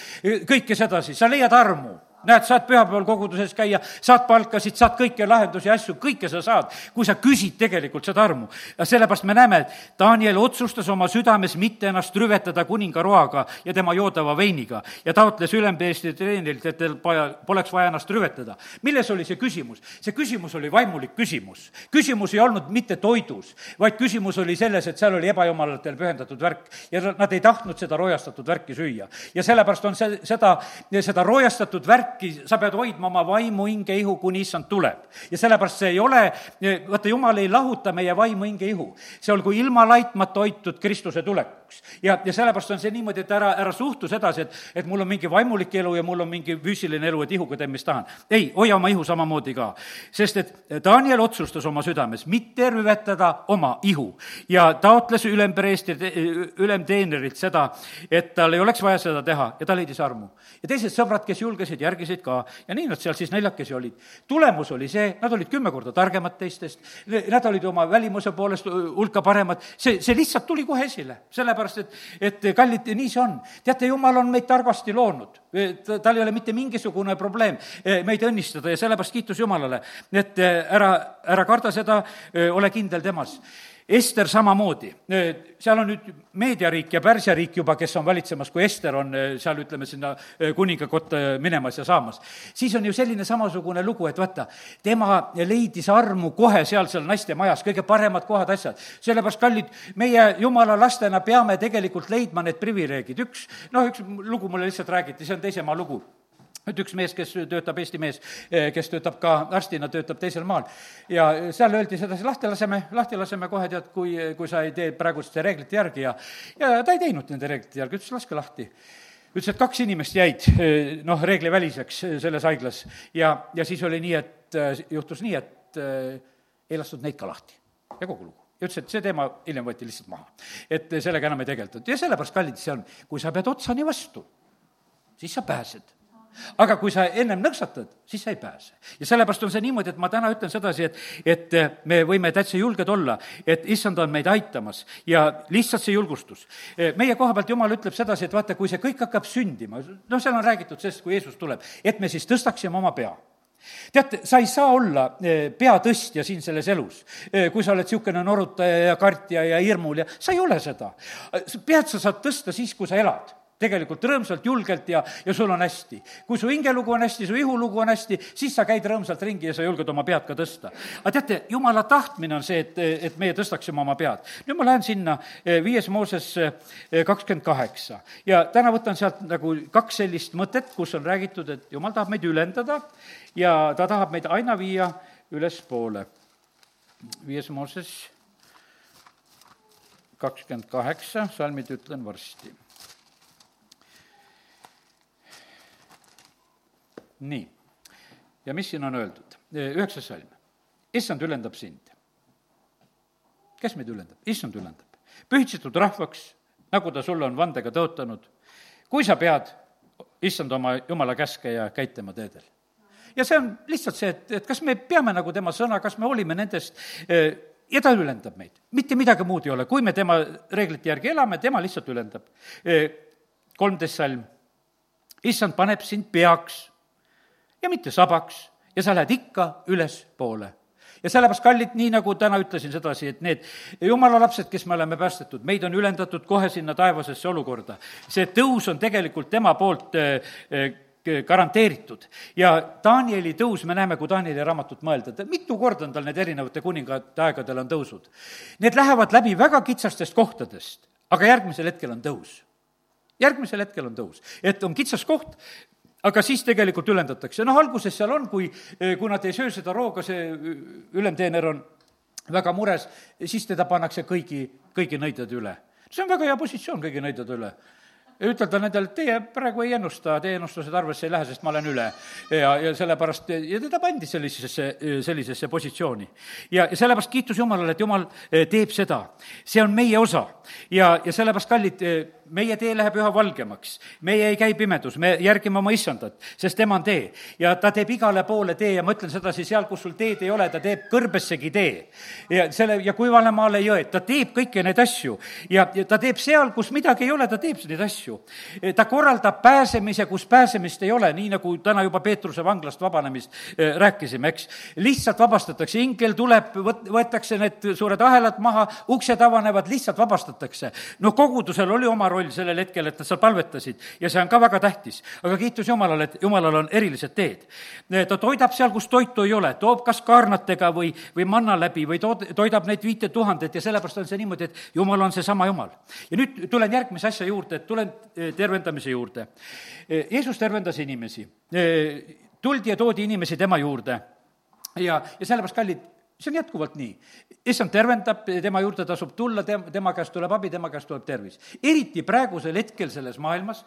kõike sedasi, sa leiad armu näed, saad pühapäeval koguduses käia, saad palkasid, saad kõiki lahendusi, asju, kõike sa saad, kui sa küsid tegelikult seda armu. ja sellepärast me näeme, et Daniel otsustas oma südames mitte ennast rüvetada kuningaroaga ja tema joodava veiniga ja taotles ülempeesti treenilt, et tal paja, poleks vaja ennast rüvetada. milles oli see küsimus? see küsimus oli vaimulik küsimus. küsimus ei olnud mitte toidus, vaid küsimus oli selles, et seal oli ebajumalatele pühendatud värk ja nad ei tahtnud seda roojastatud värki süüa. ja sellepärast on see, seda, seda roojastatud värki värki, sa pead hoidma oma vaimu, hinge, ihu, kuni issand tuleb. ja sellepärast see ei ole, vaata, jumal ei lahuta meie vaimu, hinge, ihu. see olgu ilma laitmata hoitud Kristuse tulekuks. ja, ja sellepärast on see niimoodi, et ära, ära suhtu sedasi, et, et mul on mingi vaimulik elu ja mul on mingi füüsiline elu, et ihuga teen, mis tahan. ei, hoia oma ihu samamoodi ka. sest et Daniel otsustas oma südames mitte rüvetada oma ihu ja taotles ülempreesti, ülemteenerilt seda, et tal ei oleks vaja seda teha ja ta leidis armu. ja teised sõbrad, kes julgesid järgi järgisid ka. Ja nii nad seal siis neljakesi olid. tulemus oli see, nad olid kümme korda targemad teistest, nad olid oma välimuse poolest hulka paremad, see, see lihtsalt tuli kohe esile, sellepärast et, et kallid, nii see on. teate, jumal on meid targasti loonud, tal ei ole mitte mingisugune probleem eh, meid õnnistada ja sellepärast kiitus Jumalale, et eh, ära, ära karda seda, ole kindel temas Ester samamoodi, seal on nüüd meediariik ja Pärsia riik juba, kes on valitsemas, kui Ester on seal, ütleme, sinna kuningakotta minemas ja saamas. siis on ju selline samasugune lugu, et vaata, tema leidis armu kohe seal, seal naiste majas, kõige paremad kohad, asjad. sellepärast, kallid, meie jumala lastena peame tegelikult leidma need privileegid, üks, noh, üks lugu mulle lihtsalt räägiti, see on teise maa lugu nüüd üks mees, kes töötab, Eesti mees, eh, kes töötab ka arstina, töötab teisel maal. ja seal öeldi sedasi, lahti laseme, lahti laseme kohe, tead, kui, kui sa ei tee praeguste reeglite järgi. Ja ja ta ei teinud nende reeglite järgi, ütles laske lahti. Ütles, et kaks inimest jäid eh, noh, reegliväliseks eh, selles haiglas. Ja, ja siis oli nii, et juhtus nii, et ei lastud neid ka lahti. Ja kogu lugu. Ja ütles, et see teema hiljem võeti lihtsalt maha. et sellega enam ei tegeldud. Ja sellepärast, kallid, see on, kui sa pead otsani vastu, siis sa pääsed aga kui sa ennem nõksatad, siis sa ei pääse. ja sellepärast on see niimoodi, et ma täna ütlen sedasi, et, et me võime täitsa julged olla, et issand on meid aitamas ja lihtsalt see julgustus. meie koha pealt Jumal ütleb sedasi, et vaata, kui see kõik hakkab sündima, noh, seal on räägitud sellest, kui Jeesus tuleb, et me siis tõstaksime oma pea teate, sa ei saa olla eh, peatõstja siin selles elus, eh, kui sa oled niisugune norutaja ja kartja ja hirmul ja sa ei ole seda. pead sa saad tõsta siis, kui sa elad tegelikult rõõmsalt, julgelt ja, ja sul on hästi. kui su hingelugu on hästi, su ihulugu on hästi, siis sa käid rõõmsalt ringi ja sa julged oma pead ka tõsta. aga teate, jumala tahtmine on see, et, et meie tõstaksime oma pead. nüüd ma lähen sinna eh, viies Mooses eh, kakskümmend kaheksa ja täna võtan sealt nagu kaks sellist mõtet, kus on räägitud, et jumal tahab meid ülendada ja ta tahab meid aina viia ülespoole. viies Mooses kakskümmend kaheksa, salmid ütlen varsti nii, ja mis siin on öeldud? üheksas salm. issand ülendab sind. kes meid ülendab? issand ülendab. pühitsetud rahvaks, nagu ta sulle on vandega tõotanud, kui sa pead issand oma jumala käske ja käid tema teedel. ja see on lihtsalt see, et, et kas me peame nagu tema sõna, kas me hoolime nendest eh, ja ta ülendab meid. mitte midagi muud ei ole, kui me tema reeglite järgi elame, tema lihtsalt ülendab. Eh, kolmteist salm. issand paneb sind peaks ja mitte sabaks ja sa lähed ikka ülespoole ja sellepärast, kallid, nii nagu täna ütlesin sedasi, et need jumala lapsed, kes me oleme päästetud, meid on ülendatud kohe sinna taevasesse olukorda. see tõus on tegelikult tema poolt äh, äh, garanteeritud. ja Danieli tõus, me näeme, kui Danieli raamatut mõelda, et mitu korda on tal need erinevate kuningate aegadel on tõusud. Need lähevad läbi väga kitsastest kohtadest, aga järgmisel hetkel on tõus järgmisel hetkel on tõus. et on kitsas koht, aga siis tegelikult ülendatakse, noh, alguses seal on, kui, kui nad ei söö seda rooga, see ülemteener on väga mures, siis teda pannakse kõigi, kõigi nõidade üle. see on väga hea positsioon kõigi nõidade üle ütelda nendele, et teie praegu ei ennusta, teie ennustused arvesse ei lähe, sest ma olen üle. ja, ja sellepärast, ja teda pandi sellisesse, sellisesse positsiooni. ja, ja sellepärast kiitus Jumalale, et Jumal eh, teeb seda. see on meie osa ja, ja sellepärast, kallid, eh, meie tee läheb üha valgemaks. meie ei käi pimedus, me järgime oma issandat, sest tema on tee. ja ta teeb igale poole tee ja ma ütlen sedasi, seal, kus sul teed ei ole, ta teeb kõrbessegi tee. ja selle, ja kuivale maale jõed, ta teeb kõiki neid asju. ja, ja ta teeb seal, kus midagi ei ole, ta teeb neid asju asju. ta korraldab pääsemise, kus pääsemist ei ole, nii nagu täna juba Peetruse vanglast vabanemist eh, rääkisime, eks. lihtsalt vabastatakse, ingel tuleb, võt-, võetakse need suured ahelad maha, uksed avanevad, lihtsalt vabastatakse. no kogudusel oli oma roll sellel hetkel, et nad seal palvetasid ja see on ka väga tähtis. aga kiitus Jumalale, et Jumalal on erilised teed. ta toidab seal, kus toitu ei ole, toob kas kaarnatega või, või manna läbi või tood-, toidab neid viite tuhandet ja sellepärast on see niimoodi, et Jumal on seesama Jumal. ja nüüd tulen järgmise asja juurde, et tulen eh, tervendamise juurde. Eh, Jeesus tervendas inimesi. Eh, tuldi ja toodi inimesi tema juurde ja, ja sellepärast, kallid, see on jätkuvalt nii. issand tervendab, tema juurde tasub tulla, tem-, tema käest tuleb abi, tema käest tuleb tervis. eriti praegusel hetkel selles maailmas,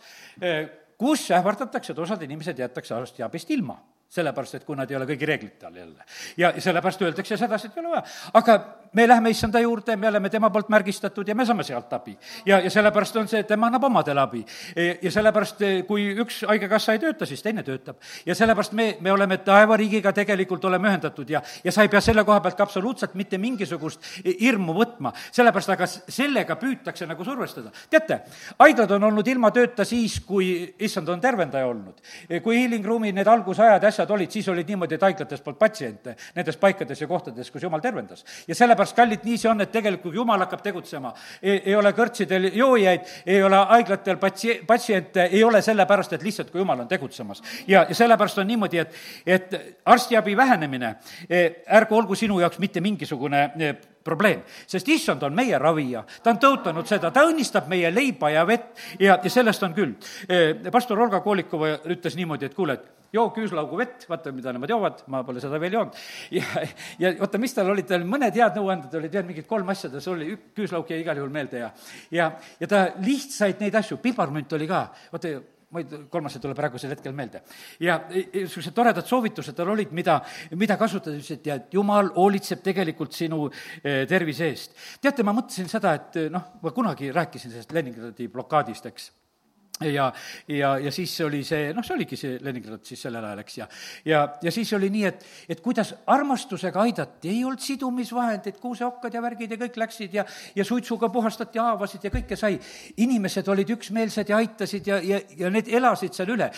kus ähvardatakse, et osad inimesed jäetakse arstiabist ilma sellepärast, et kui nad ei ole kõigi reeglite all jälle. ja sellepärast öeldakse sedasi, et ei ole vaja. aga me läheme issanda juurde, me oleme tema poolt märgistatud ja me saame sealt abi. ja, ja sellepärast on see, et tema annab omadele abi. E, ja sellepärast, e, kui üks haigekassa ei tööta, siis teine töötab. ja sellepärast me, me oleme taevariigiga tegelikult oleme ühendatud ja, ja sa ei pea selle koha pealt ka absoluutselt mitte mingisugust hirmu võtma, sellepärast aga sellega püütakse nagu survestada. teate, haiglad on olnud ilma tööta siis, kui issand on tervendaja olnud. E, kui healing room'i need algusajad ja asjad olid, siis olid niimoodi, et haiglates polnud patsiente nendes paikades ja kohtades, kus jumal tervendas. ja sellepärast sellepärast, kallid, nii see on, et tegelikult Jumal hakkab tegutsema. ei ole kõrtsidel joojaid, ei ole haiglatel patsi-, patsiente, ei ole sellepärast, et lihtsalt, kui Jumal on tegutsemas. ja, ja sellepärast on niimoodi, et, et arstiabi vähenemine, eh, ärgu olgu sinu jaoks mitte mingisugune eh, probleem, sest issand on meie ravija, ta on tõotanud seda, ta õnnistab meie leiba ja vett ja, ja sellest on küll. pastor Olga Koolikova ütles niimoodi, et kuule, et joo küüslaugu vett, vaata, mida nemad joovad, ma pole seda veel joonud. ja, ja oota, mis tal olid, tal mõned head nõuanded olid veel, mingid kolm asja, tal oli, küüslauk jäi igal juhul meelde ja ja, ja ta lihtsaid neid asju, piparmünt oli ka, vaata, ma ei, kolmas ei tule praegusel hetkel meelde. ja niisugused toredad soovitused tal olid, mida, mida kasutada, ütles, et ja et jumal hoolitseb tegelikult sinu eh, tervise eest. teate, ma mõtlesin seda, et noh, ma kunagi rääkisin sellest Leningradi blokaadist, eks ja, ja, ja siis oli see, noh, see oligi see Leningrad siis sellel ajal, eks, ja ja, ja siis oli nii, et, et kuidas armastusega aidati, ei olnud sidumisvahendeid, kuuseokkad ja värgid ja kõik läksid ja ja suitsuga puhastati haavasid ja kõike sai. inimesed olid üksmeelsed ja aitasid ja, ja, ja need elasid seal üle.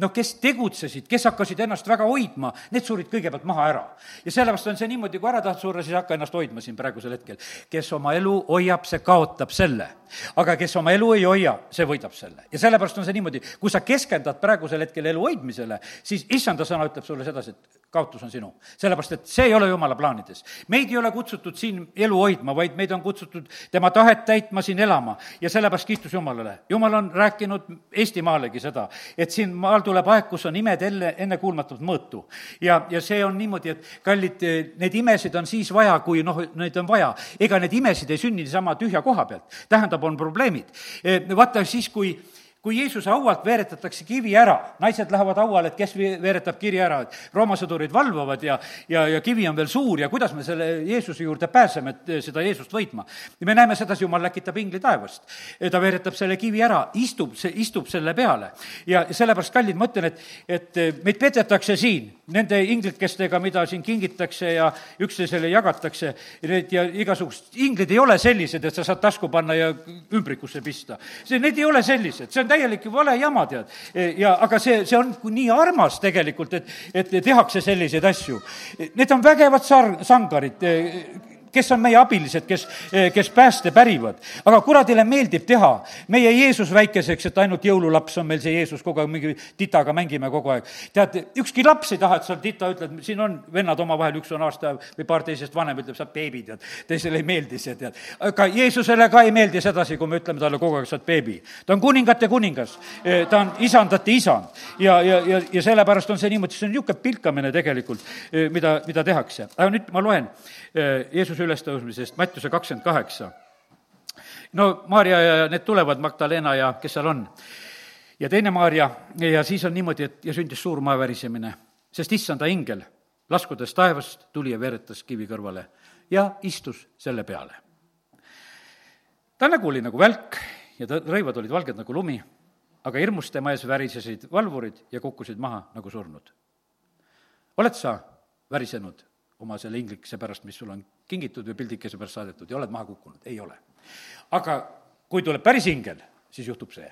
noh, kes tegutsesid, kes hakkasid ennast väga hoidma, need surid kõigepealt maha ära. ja sellepärast on see niimoodi, kui ära tahad surra, siis hakka ennast hoidma siin praegusel hetkel. kes oma elu hoiab, see kaotab selle. aga kes oma elu ei hoia, see võidab selle ja sellepärast on see niimoodi, kui sa keskendad praegusel hetkel elu hoidmisele, siis issanda sõna ütleb sulle sedasi, et kaotus on sinu. sellepärast, et see ei ole jumala plaanides. meid ei ole kutsutud siin elu hoidma, vaid meid on kutsutud tema tahet täitma, siin elama. ja sellepärast kiitus Jumalale. Jumal on rääkinud Eestimaalegi seda, et siin maal tuleb aeg, kus on imed enne, ennekuulmatult mõõtu. ja, ja see on niimoodi, et kallid, neid imesid on siis vaja, kui noh, neid on vaja. ega neid imesid ei sünni niisama tühja koha pealt. tähendab, on probleemid. vaata siis, kui kui Jeesuse haualt veeretatakse kivi ära, naised lähevad hauale, et kes veeretab kiri ära, et Rooma sõdurid valvavad ja, ja, ja kivi on veel suur ja kuidas me selle Jeesuse juurde pääseme, et seda Jeesust võitma. ja me näeme sedasi, jumal läkitab ingli taevast. ta veeretab selle kivi ära, istub, istub selle peale. ja sellepärast, kallid, ma ütlen, et, et meid petetakse siin nende inglikestega, mida siin kingitakse ja üksteisele jagatakse, need ja igasugused, inglid ei ole sellised, et sa saad tasku panna ja ümbrikusse pista. see, need ei ole sellised, see on täielik vale jama, tead. ja aga see, see on nii armas tegelikult, et, et tehakse selliseid asju. Need on vägevad sar-, sangarid, kes on meie abilised, kes, kes pääste pärivad. aga kuradile meeldib teha meie Jeesus väikeseks, et ainult jõululaps on meil see Jeesus, kogu aeg mingi titaga mängime kogu aeg. tead, ükski laps ei taha, et sa tita ütled, siin on vennad omavahel, üks on aasta või paar teisest vanem, ütleb, sa oled beebi, tead. teisele ei meeldi see, tead. aga Jeesusele ka ei meeldi sedasi, kui me ütleme talle kogu aeg, sa oled beebi. ta on kuningate kuningas, ta on isandate isand ja, ja, ja, ja sellepärast on see niimoodi, see on niisugune pilkamine tegelikult, mida, mida tehakse. aga nüüd ma loen Jeesuse Jeesuse ülestõusmisest, Mattiuse kakskümmend kaheksa. no Maarja ja need tulevad, Magdalena ja kes seal on, ja teine Maarja ja siis on niimoodi, et ja sündis suur maavärisemine, sest issanda ingel, laskudes taevast, tuli ja veeretas kivi kõrvale ja istus selle peale. ta nägu oli nagu välk ja ta rõivad olid valged nagu lumi, aga hirmust tema ees värisesid valvurid ja kukkusid maha nagu surnud. oled sa värisenud oma selle inglikese pärast, mis sul on kingitud või pildikese pärast saadetud ja oled maha kukkunud, ei ole. aga kui tuleb päris ingel, siis juhtub see.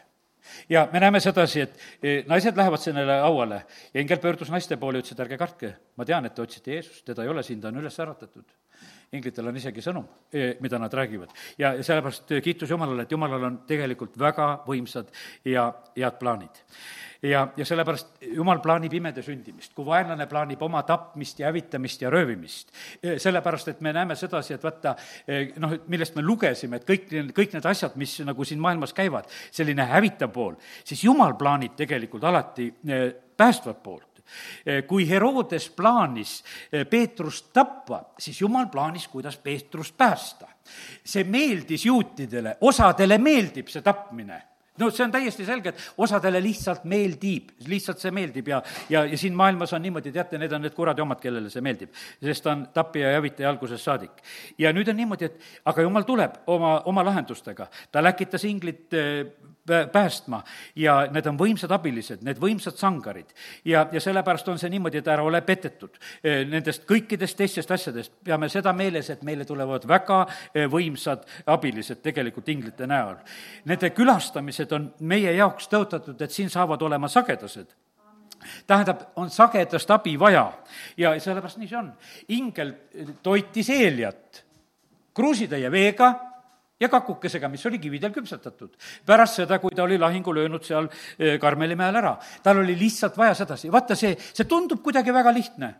Ja me näeme sedasi, et eh, naised lähevad sellele hauale. Ja ingel pöördus naiste poole ja ütles, et ärge kartke, ma tean, et te otsite Jeesust, teda ei ole siin, ta on üles äratatud inglitel on isegi sõnum, eh, mida nad räägivad. ja, sellepärast eh, kiitus Jumalale, et Jumalal on tegelikult väga võimsad ja head plaanid. ja, ja sellepärast Jumal plaanib imede sündimist, kui vaenlane plaanib oma tapmist ja hävitamist ja röövimist. Eh, sellepärast, et me näeme sedasi, et vaata, noh, millest me lugesime, et kõik, kõik need asjad, mis nagu siin maailmas käivad, selline hävitav pool, siis Jumal plaanib tegelikult alati päästvat poolt kui Herodes plaanis eh, Peetrust tappa, siis jumal plaanis, kuidas Peetrust päästa. see meeldis juutidele, osadele meeldib see tapmine no see on täiesti selge, et osadele lihtsalt meeldib, lihtsalt see meeldib ja, ja, ja siin maailmas on niimoodi, teate, need on need kuradi omad, kellele see meeldib. sest ta on tappija ja hävitaja algusest saadik. ja nüüd on niimoodi, et aga jumal tuleb oma, oma lahendustega. ta läkitas inglit eh, päästma ja need on võimsad abilised, need võimsad sangarid. ja, ja sellepärast on see niimoodi, et ära ole petetud. E, nendest kõikidest teistest asjadest peame seda meeles, et meile tulevad väga e, võimsad abilised tegelikult inglite näol. Nende külastamised on meie jaoks tõotatud, et siin saavad olema sagedased tähendab, on sagedast abi vaja ja sellepärast nii see on. ingel toitis Eeliat kruusitäie veega ja kakukesega, mis oli kividel küpsetatud. pärast seda, kui ta oli lahingu löönud seal eh, Karmeli mäel ära. tal oli lihtsalt vaja sedasi, vaata see, see tundub kuidagi väga lihtne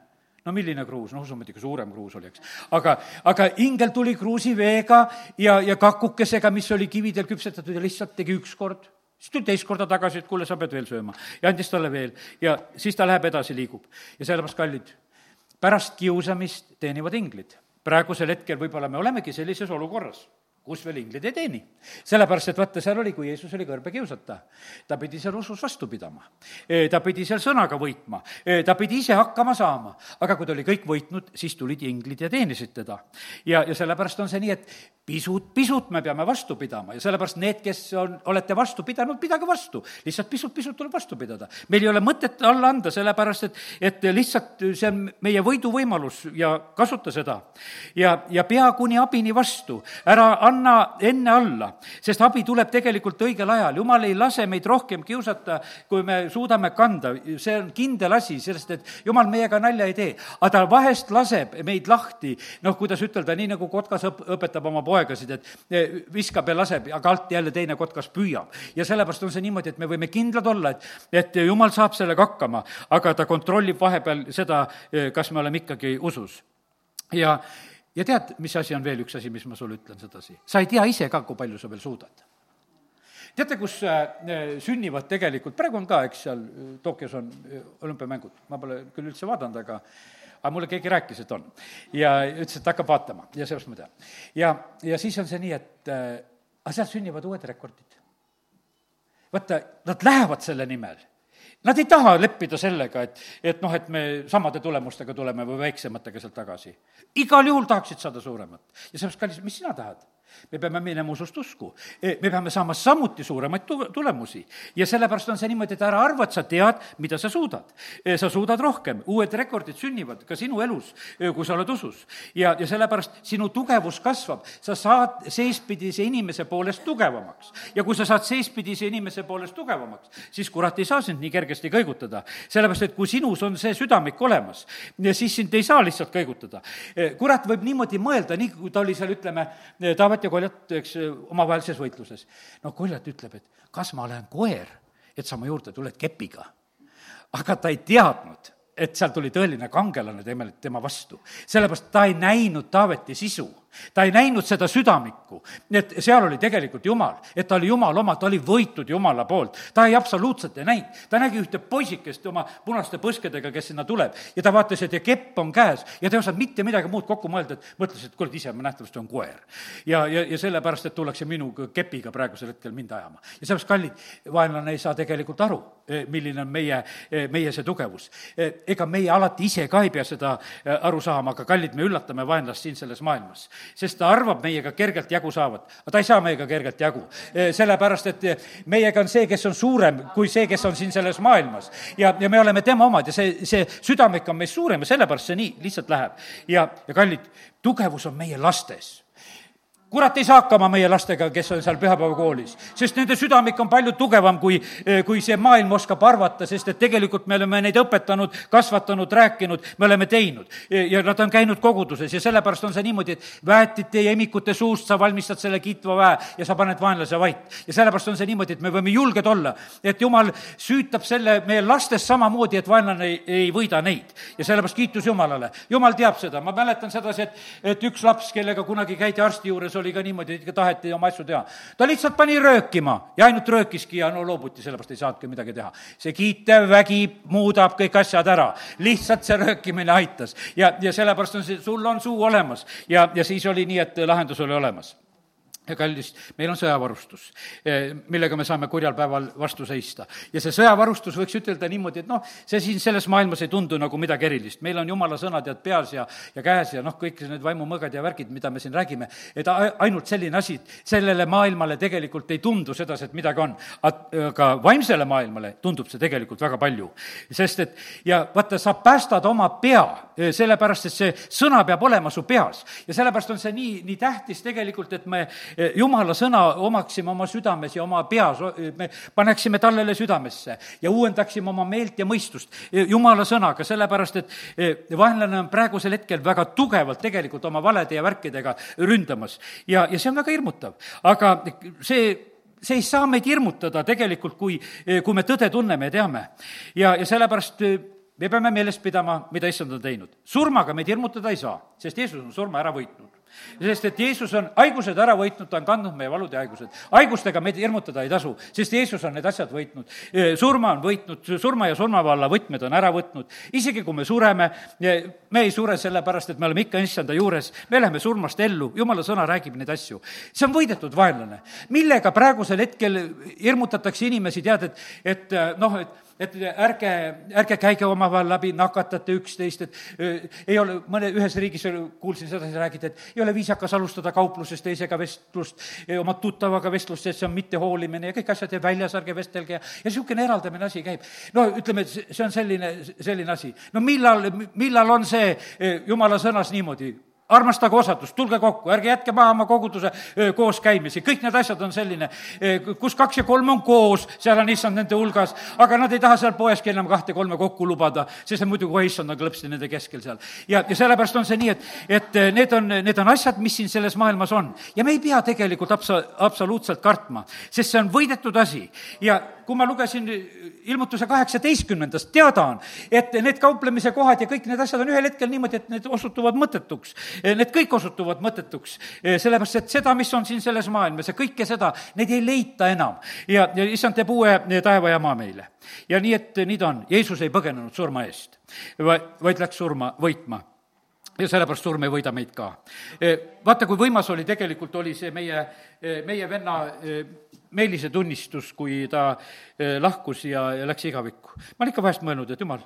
no milline kruus, no usume, ikka suurem kruus oli, eks. aga, aga ingel tuli kruusiveega ja, ja kakukesega, mis oli kividel küpsetatud ja lihtsalt tegi üks kord. siis tuli teist korda tagasi, et kuule, sa pead veel sööma. ja andis talle veel ja siis ta läheb edasi, liigub. ja sellepärast, kallid, pärast kiusamist teenivad inglid. praegusel hetkel võib-olla me olemegi sellises olukorras kus veel inglid ei teeni. sellepärast, et vaata, seal oli, kui Jeesus oli kõrbe kiusata, ta pidi seal usus vastu pidama. ta pidi seal sõnaga võitma, ta pidi ise hakkama saama, aga kui ta oli kõik võitnud, siis tulid inglid ja teenisid teda. ja, ja sellepärast on see nii, et pisut, pisut me peame vastu pidama ja sellepärast need, kes on, olete vastu pidanud, pidage vastu. lihtsalt pisut-pisut tuleb vastu pidada. meil ei ole mõtet alla anda, sellepärast et, et lihtsalt see on meie võiduvõimalus ja kasuta seda. ja, ja pea kuni abini vastu, ära anna enne alla, sest abi tuleb tegelikult õigel ajal. jumal ei lase meid rohkem kiusata, kui me suudame kanda, see on kindel asi, sellest et jumal meiega nalja ei tee. aga ta vahest laseb meid lahti, noh, kuidas ütelda, nii nagu kotkas õp-, õpetab oma poegi poegasid, et eh, viskab ja laseb, aga alt jälle teine kotkas püüab. ja sellepärast on see niimoodi, et me võime kindlad olla, et, et jumal saab sellega hakkama, aga ta kontrollib vahepeal seda, eh, kas me oleme ikkagi usus. ja, ja tead, mis asi on veel üks asi, mis ma sulle ütlen sedasi? sa ei tea ise ka, kui palju sa veel suudad teate, kus eh, sünnivad tegelikult, praegu on ka, eks seal Tokyos on olümpiamängud, ma pole küll üldse vaadanud, aga aga mulle keegi rääkis, et on. ja ütles, et hakkab vaatama ja seepärast ma tean. ja, ja siis on see nii, et äh, aga sealt sünnivad uued rekordid. vaata, nad lähevad selle nimel Nad ei taha leppida sellega, et, et noh, et me samade tulemustega tuleme või väiksematega sealt tagasi. igal juhul tahaksid saada suuremat. ja seepärast, kallis, mis sina tahad? Me peame minema usust usku. E, me peame saama samuti suuremaid tu-, tulemusi. ja sellepärast on see niimoodi, et ära arva, et sa tead, mida sa suudad. E, sa suudad rohkem, uued rekordid sünnivad ka sinu elus, e, kui sa oled usus. ja, ja sellepärast sinu tugevus kasvab, sa saad seespidise inimese poolest tugevamaks. ja kui sa saad seespidise inimese poolest tugevamaks, siis kurat ei saa sind nii kergesti kõigutada. sellepärast, et kui sinus on see südamik olemas, siis sind ei saa lihtsalt kõigutada. kurat võib niimoodi mõelda, nii kui ta oli seal, ütleme, Taavet Davat ja Koljat, eks, omavahelises võitluses. no Koljat ütleb, et kas ma olen koer, et sa mu juurde tuled kepiga. aga ta ei teadnud, et seal tuli tõeline kangelane tema, tema vastu. sellepärast ta ei näinud Taaveti sisu ta ei näinud seda südamikku, et seal oli tegelikult Jumal, et ta oli Jumala oma, ta oli võitud Jumala poolt. ta ei absoluutselt ei näinud, ta nägi ühte poisikest oma punaste põskedega, kes sinna tuleb ja ta vaatas, et ja kepp on käes ja ta ei osanud mitte midagi muud kokku mõelda, et mõtles, et kuule, ise ma nähtavasti olen koer. ja, ja, ja sellepärast, et tullakse minu kepiga praegusel hetkel mind ajama. ja sellepärast, kallid, vaenlane ei saa tegelikult aru, eh, milline on meie, eh, meie see tugevus. Eh, ega meie alati ise ka ei pea seda aru saama, aga kallid, me üllatame vaenlast siin selles maailmas sest ta arvab meiega kergelt jagu saavat. aga ta ei saa meiega kergelt jagu. E, sellepärast, et meiega on see, kes on suurem kui see, kes on siin selles maailmas. ja, ja me oleme tema omad ja see, see südamik on meist suurem ja sellepärast see nii lihtsalt läheb. ja, ja kallid, tugevus on meie lastes kurat ei saa hakkama meie lastega, kes on seal pühapäevakoolis, sest nende südamik on palju tugevam, kui, kui see maailm oskab arvata, sest et tegelikult me oleme neid õpetanud, kasvatanud, rääkinud, me oleme teinud. ja nad on käinud koguduses ja sellepärast on see niimoodi, et väetite ja emikute suust sa valmistad selle kiitva väe ja sa paned vaenlase vait. ja sellepärast on see niimoodi, et me võime julged olla, et jumal süütab selle meie lastest samamoodi, et vaenlane ei, ei võida neid. ja sellepärast kiitus Jumalale. Jumal teab seda, ma mäletan sedasi, et, et üks laps, kellega kunagi käidi arsti juures, oli ka niimoodi, ikka taheti oma asju teha. ta lihtsalt pani röökima ja ainult röökiski ja no loobuti, sellepärast ei saanudki midagi teha. see kiitev vägi muudab kõik asjad ära, lihtsalt see röökimine aitas ja, ja sellepärast on see, sul on suu olemas ja, ja siis oli nii, et lahendus oli olemas ja kallis, meil on sõjavarustus, eh, millega me saame kurjal päeval vastu seista. ja see sõjavarustus võiks ütelda niimoodi, et noh, see siin selles maailmas ei tundu nagu midagi erilist, meil on jumala sõnad tead peas ja, ja käes ja noh, kõik need vaimumõgad ja värgid, mida me siin räägime, et ainult selline asi, sellele maailmale tegelikult ei tundu sedasi, et midagi on. aga vaimsele maailmale tundub see tegelikult väga palju. sest et ja vaata, sa päästad oma pea, eh, sellepärast et see sõna peab olema su peas. ja sellepärast on see nii, nii tähtis tegelikult, et me jumala sõna omaksime oma südames ja oma peas, me paneksime tallele südamesse ja uuendaksime oma meelt ja mõistust jumala sõnaga, sellepärast et e, vaenlane on praegusel hetkel väga tugevalt tegelikult oma valede ja värkidega ründamas. ja, ja see on väga hirmutav, aga see see ei saa meid hirmutada tegelikult, kui, kui me tõde tunneme ja teame. ja, ja sellepärast me peame meeles pidama, mida issand on teinud. surmaga meid hirmutada ei saa, sest Jeesus on surma ära võitnud sest et Jeesus on haigused ära võitnud, ta on kandnud meie valud ja haigused. haigustega meid hirmutada ei tasu, sest Jeesus on need asjad võitnud. surma on võitnud, surma ja surmavalla võtmed on ära võtnud. isegi kui me sureme, me ei sure sellepärast, et me oleme ikka issanda juures, me läheme surmast ellu, jumala sõna räägib neid asju. see on võidetud vaenlane. millega praegusel hetkel hirmutatakse inimesi, tead, et, et noh, et et ärge, ärge käige omavahel läbi, nakatate üksteist, et äh, ei ole, mõne, ühes riigis kuulsin sedasi räägida, et ei ole viisakas alustada kaupluses teisega vestlust, oma tuttavaga vestlust, sest see on mittehoolimine ja kõik asjad ja väljas ärge vestelge ja, ja niisugune eraldamine asi käib. no ütleme, et see on selline, selline asi. no millal, millal on see jumala sõnas niimoodi? Armastage osadust, tulge kokku, ärge jätke maha oma koguduse kooskäimisi, kõik need asjad on selline, kus kaks ja kolm on koos, seal on issand nende hulgas, aga nad ei taha seal poeski enam kahte-kolme kokku lubada, sest muidu kohe issand on klõpsti nende keskel seal. ja, ja sellepärast on see nii, et, et need on, need on asjad, mis siin selles maailmas on. ja me ei pea tegelikult absa-, absoluutselt kartma, sest see on võidetud asi ja kui ma lugesin ilmutuse kaheksateistkümnendast, teada on, et need kauplemise kohad ja kõik need asjad on ühel hetkel niimoodi, et need osutuvad mõttetuks. Need kõik osutuvad mõttetuks, sellepärast et seda, mis on siin selles maailmas ja kõike seda, neid ei leita enam. ja, ja issand teeb uue taeva ja maa meile. ja nii, et nii ta on, Jeesus ei põgenenud surma eest, vaid läks surma võitma ja sellepärast surm ei võida meid ka. Vaata, kui võimas oli, tegelikult oli see meie, meie venna Meelise tunnistus, kui ta eh, lahkus ja, ja läks igavikku. ma olen ikka vahest mõelnud, et jumal,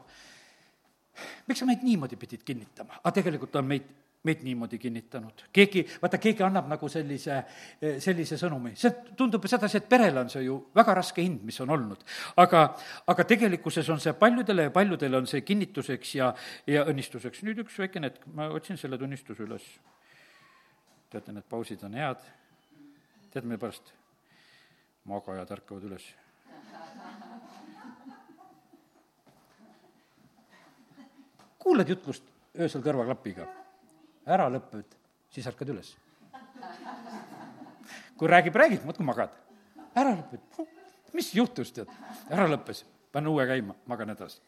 miks sa meid niimoodi pidid kinnitama, aga tegelikult on meid, meid niimoodi kinnitanud. keegi, vaata, keegi annab nagu sellise, eh, sellise sõnumi. see tundub sedasi, et perele on see ju väga raske hind, mis on olnud. aga, aga tegelikkuses on see paljudele ja paljudele on see kinnituseks ja, ja õnnistuseks. nüüd üks väikene hetk, ma otsin selle tunnistuse üles. teate, need pausid on head. tead, mille pärast? magajad ärkavad üles. kuulad jutlust öösel kõrvaklapiga, ära lõppe, siis ärkad üles. kui räägib, räägib, muudkui magad. ära lõppe, mis juhtus, tead, ära lõppes, panen uue käima, magan edasi.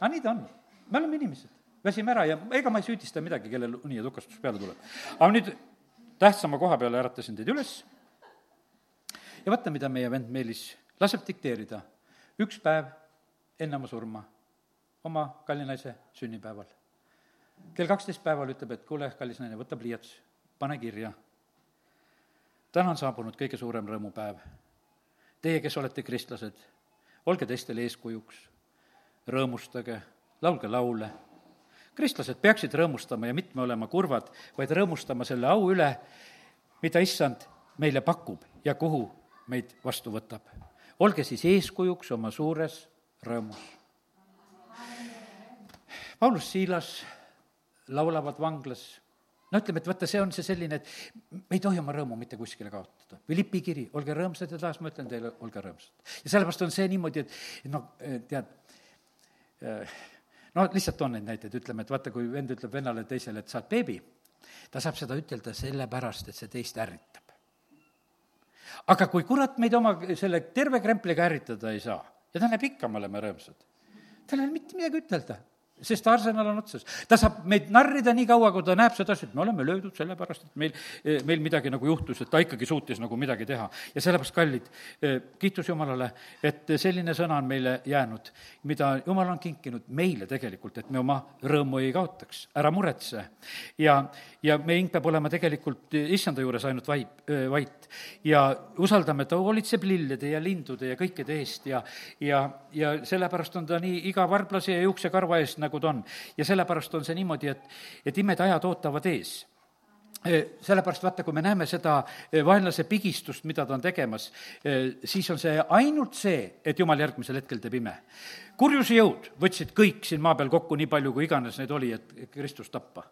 aga nii ta on, me oleme inimesed, väsime ära ja ega ma ei süüdista midagi, kellel uni ja tukastus peale tuleb. aga nüüd tähtsama koha peale äratasin teid üles ja vaata, mida meie vend Meelis laseb dikteerida. üks päev enne oma surma, oma kalli naise sünnipäeval. kell kaksteist päeval ütleb, et kuule, kallis naine, võta pliiats, pane kirja. täna on saabunud kõige suurem rõõmupäev. Teie, kes olete kristlased, olge teistele eeskujuks, rõõmustage, laulge laule kristlased peaksid rõõmustama ja mitte olema kurvad, vaid rõõmustama selle au üle, mida issand meile pakub ja kuhu meid vastu võtab. olge siis eeskujuks oma suures rõõmus. Paulus, Siilas laulavad vanglas, no ütleme, et vaata, see on see selline, et me ei tohi oma rõõmu mitte kuskile kaotada. Philippi kiri, olge rõõmsad ja taas ma ütlen teile, olge rõõmsad. ja sellepärast on see niimoodi, et, noh, tead, no lihtsalt toon neid näiteid, ütleme, et vaata, kui vend ütleb vennale teisele, et sa oled beebi, ta saab seda ütelda sellepärast, et see teist ärritab. aga kui kurat meid oma selle terve krempliga ärritada ei saa ja ta näeb ikka, me oleme rõõmsad, tal ei ole mitte midagi ütelda sest arsenal on otsas. ta saab meid narrida nii kaua, kui ta näeb sedasi, et me oleme löödud sellepärast, et meil, eh, meil midagi nagu juhtus, et ta ikkagi suutis nagu midagi teha. ja sellepärast, kallid, eh, kiitus Jumalale, et selline sõna on meile jäänud, mida Jumal on kinkinud meile tegelikult, et me oma rõõmu ei kaotaks, ära muretse. ja, ja meie hing peab olema tegelikult issanda juures ainult vaip, vait. ja usaldame, ta hoolitseb lillede ja lindude ja kõikide eest ja, ja, ja sellepärast on ta nii iga varblase ja juuksekarva eest nagu ta on. ja sellepärast on see niimoodi, et, et imed ajad ootavad ees sellepärast vaata, kui me näeme seda vaenlase pigistust, mida ta on tegemas, siis on see ainult see, et jumal järgmisel hetkel teeb ime. kurjuse jõud võtsid kõik siin maa peal kokku, nii palju kui iganes neid oli, et Kristust tappa.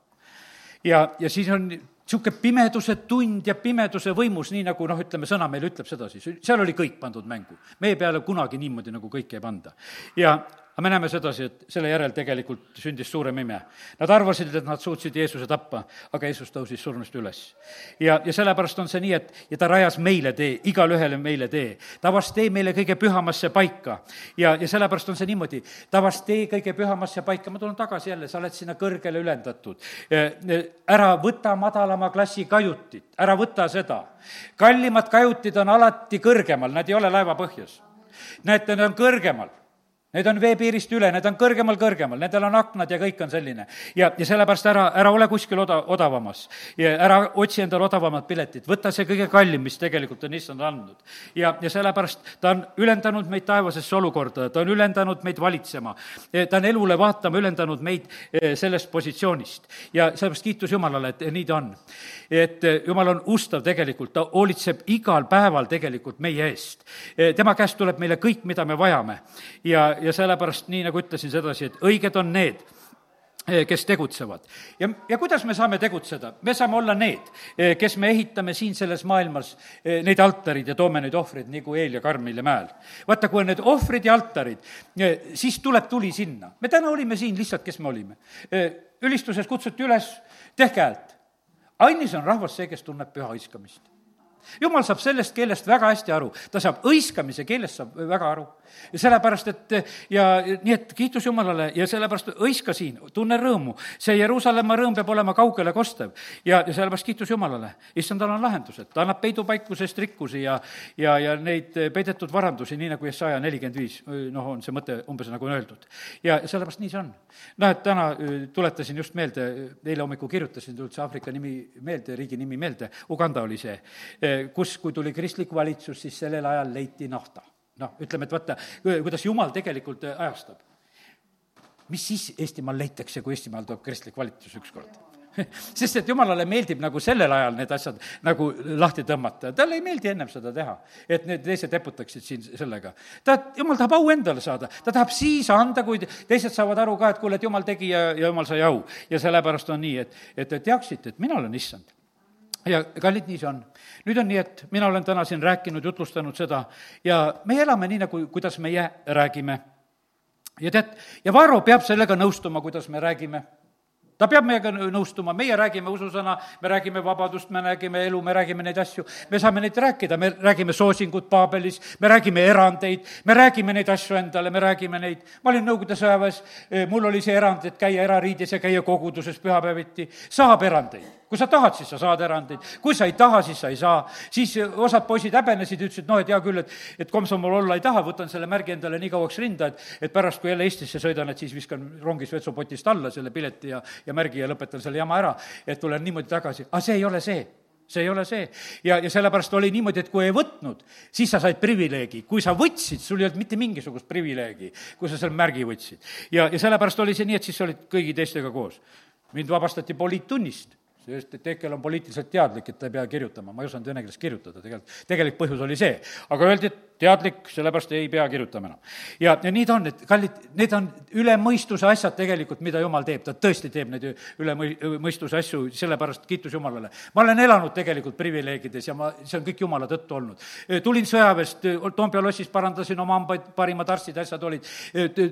Ja, ja siis on niisugune pimeduse tund ja pimeduse võimus, nii nagu noh, ütleme, sõna meile ütleb sedasi, seal oli kõik pandud mängu. meie peale kunagi niimoodi nagu kõike ei panda. ja aga me näeme sedasi, et selle järel tegelikult sündis suurem ime. Nad arvasid, et nad suutsid Jeesuse tappa, aga Jeesus tõusis surnust üles. ja, ja sellepärast on see nii, et ja ta rajas meile tee, igale ühele meile tee. ta avas tee meile kõige pühamasse paika. ja, ja sellepärast on see niimoodi, ta avas tee kõige pühamasse paika, ma tulen tagasi jälle, sa oled sinna kõrgele ülendatud. ära võta madalama klassi kajutit, ära võta seda. kallimad kajutid on alati kõrgemal, nad ei ole laeva põhjas. näete, need on kõrgemal Need on veepiirist üle, need on kõrgemal, kõrgemal, nendel on aknad ja kõik on selline. ja, ja sellepärast ära, ära ole kuskil oda, odavamas. ja ära otsi endale odavamat piletit, võta see kõige kallim, mis tegelikult on issand andnud. ja, ja sellepärast ta on ülendanud meid taevasesse olukorda, ta on ülendanud meid valitsema. ta on elule vaatama ülendanud meid eh, sellest positsioonist. ja sellepärast kiitus Jumalale, et nii ta on. et eh, Jumal on ustav tegelikult, ta hoolitseb igal päeval tegelikult meie eest. Eh, tema käest tuleb meile kõik, mida me vajame. ja, ja sellepärast, nii nagu ütlesin sedasi, et õiged on need, eh, kes tegutsevad. ja, ja kuidas me saame tegutseda? me saame olla need, eh, kes me ehitame siin selles maailmas eh, neid altarid ja toome neid ohvreid, nagu Eel ja Karmile mäel. vaata, kui on need ohvrid ja altarid, siis tuleb tuli sinna. me täna olime siin lihtsalt, kes me olime. ülistuses kutsuti üles, tehke häält. ainis on rahvas see, kes tunneb püha hõiskamist jumal saab sellest keelest väga hästi aru, ta saab hõiskamise keelest saab väga aru. ja sellepärast, et ja nii, et kiitus Jumalale ja sellepärast hõiska siin, tunne rõõmu. see Jeruusalemma rõõm peab olema kaugele kostev ja, ja sellepärast kiitus Jumalale. issand, tal on lahendused, ta annab peidupaikusest rikkusi ja, ja, ja neid peidetud varandusi, nii nagu Jesaja nelikümmend viis, noh, on see mõte umbes nagu on öeldud. ja sellepärast nii see on. noh, et täna tuletasin just meelde, eile hommikul kirjutasin üldse Aafrika nimi meelde, riigi nimi meelde, Uganda oli see kus, kui tuli kristlik valitsus, siis sellel ajal leiti nafta. noh, ütleme, et vaata, kuidas jumal tegelikult äh, ajastab. mis siis Eestimaal leitakse, kui Eestimaal tuleb kristlik valitsus ükskord? [laughs] sest et jumalale meeldib nagu sellel ajal need asjad nagu lahti tõmmata, talle ei meeldi ennem seda teha, et need teised eputaksid siin sellega. ta, jumal tahab au endale saada, ta tahab siis anda, kui teised saavad aru ka, et kuule, et jumal tegi ja, ja jumal sai au. ja sellepärast on nii, et, et te teaksite, et mina olen issand ja kallid, nii see on. nüüd on nii, et mina olen täna siin rääkinud, jutlustanud seda ja me elame nii, nagu, kuidas meie räägime. ja tead, ja Varro peab sellega nõustuma, kuidas me räägime. Ta peab meiega nõustuma, meie räägime ususõna, me räägime vabadust, me räägime elu, me räägime neid asju, me saame neid rääkida, me räägime soosingut Paabelis, me räägime erandeid, me räägime neid asju endale, me räägime neid, ma olin Nõukogude sõjaväes, mul oli see erand, et käia erariides ja käia koguduses pühapäeviti, saab erandeid kui sa tahad, siis sa saad erandeid, kui sa ei taha, siis sa ei saa. siis osad poisid häbenesid, ütlesid, noh, et hea küll, et, et komsomol olla ei taha, võtan selle märgi endale nii kauaks rinda, et, et pärast, kui jälle Eestisse sõidan, et siis viskan rongis vetsupotist alla selle pileti ja, ja märgi ja lõpetan selle jama ära, et tulen niimoodi tagasi, aga see ei ole see see ei ole see. ja, ja sellepärast oli niimoodi, et kui ei võtnud, siis sa said privileegi. kui sa võtsid, sul ei olnud mitte mingisugust privileegi, kui sa selle märgi võtsid. ja, ja sellepärast oli see nii, et siis sa olid kõigi teistega koos. mind vabastati poliittunnist sest et Tekel on poliitiliselt teadlik, et ta ei pea kirjutama, ma ei osanud vene keeles kirjutada tegelikult, tegelik põhjus oli see. aga öeldi, et teadlik, sellepärast ei pea kirjutama enam. ja, ja nii ta on, et kallid, need on üle mõistuse asjad tegelikult, mida jumal teeb, ta tõesti teeb neid üle mõi-, mõistuse asju, sellepärast kiitus Jumalale. ma olen elanud tegelikult privileegides ja ma, see on kõik Jumala tõttu olnud. tulin sõjaväest, Toompea lossis parandasin oma hambaid, parimad arstid, asjad olid,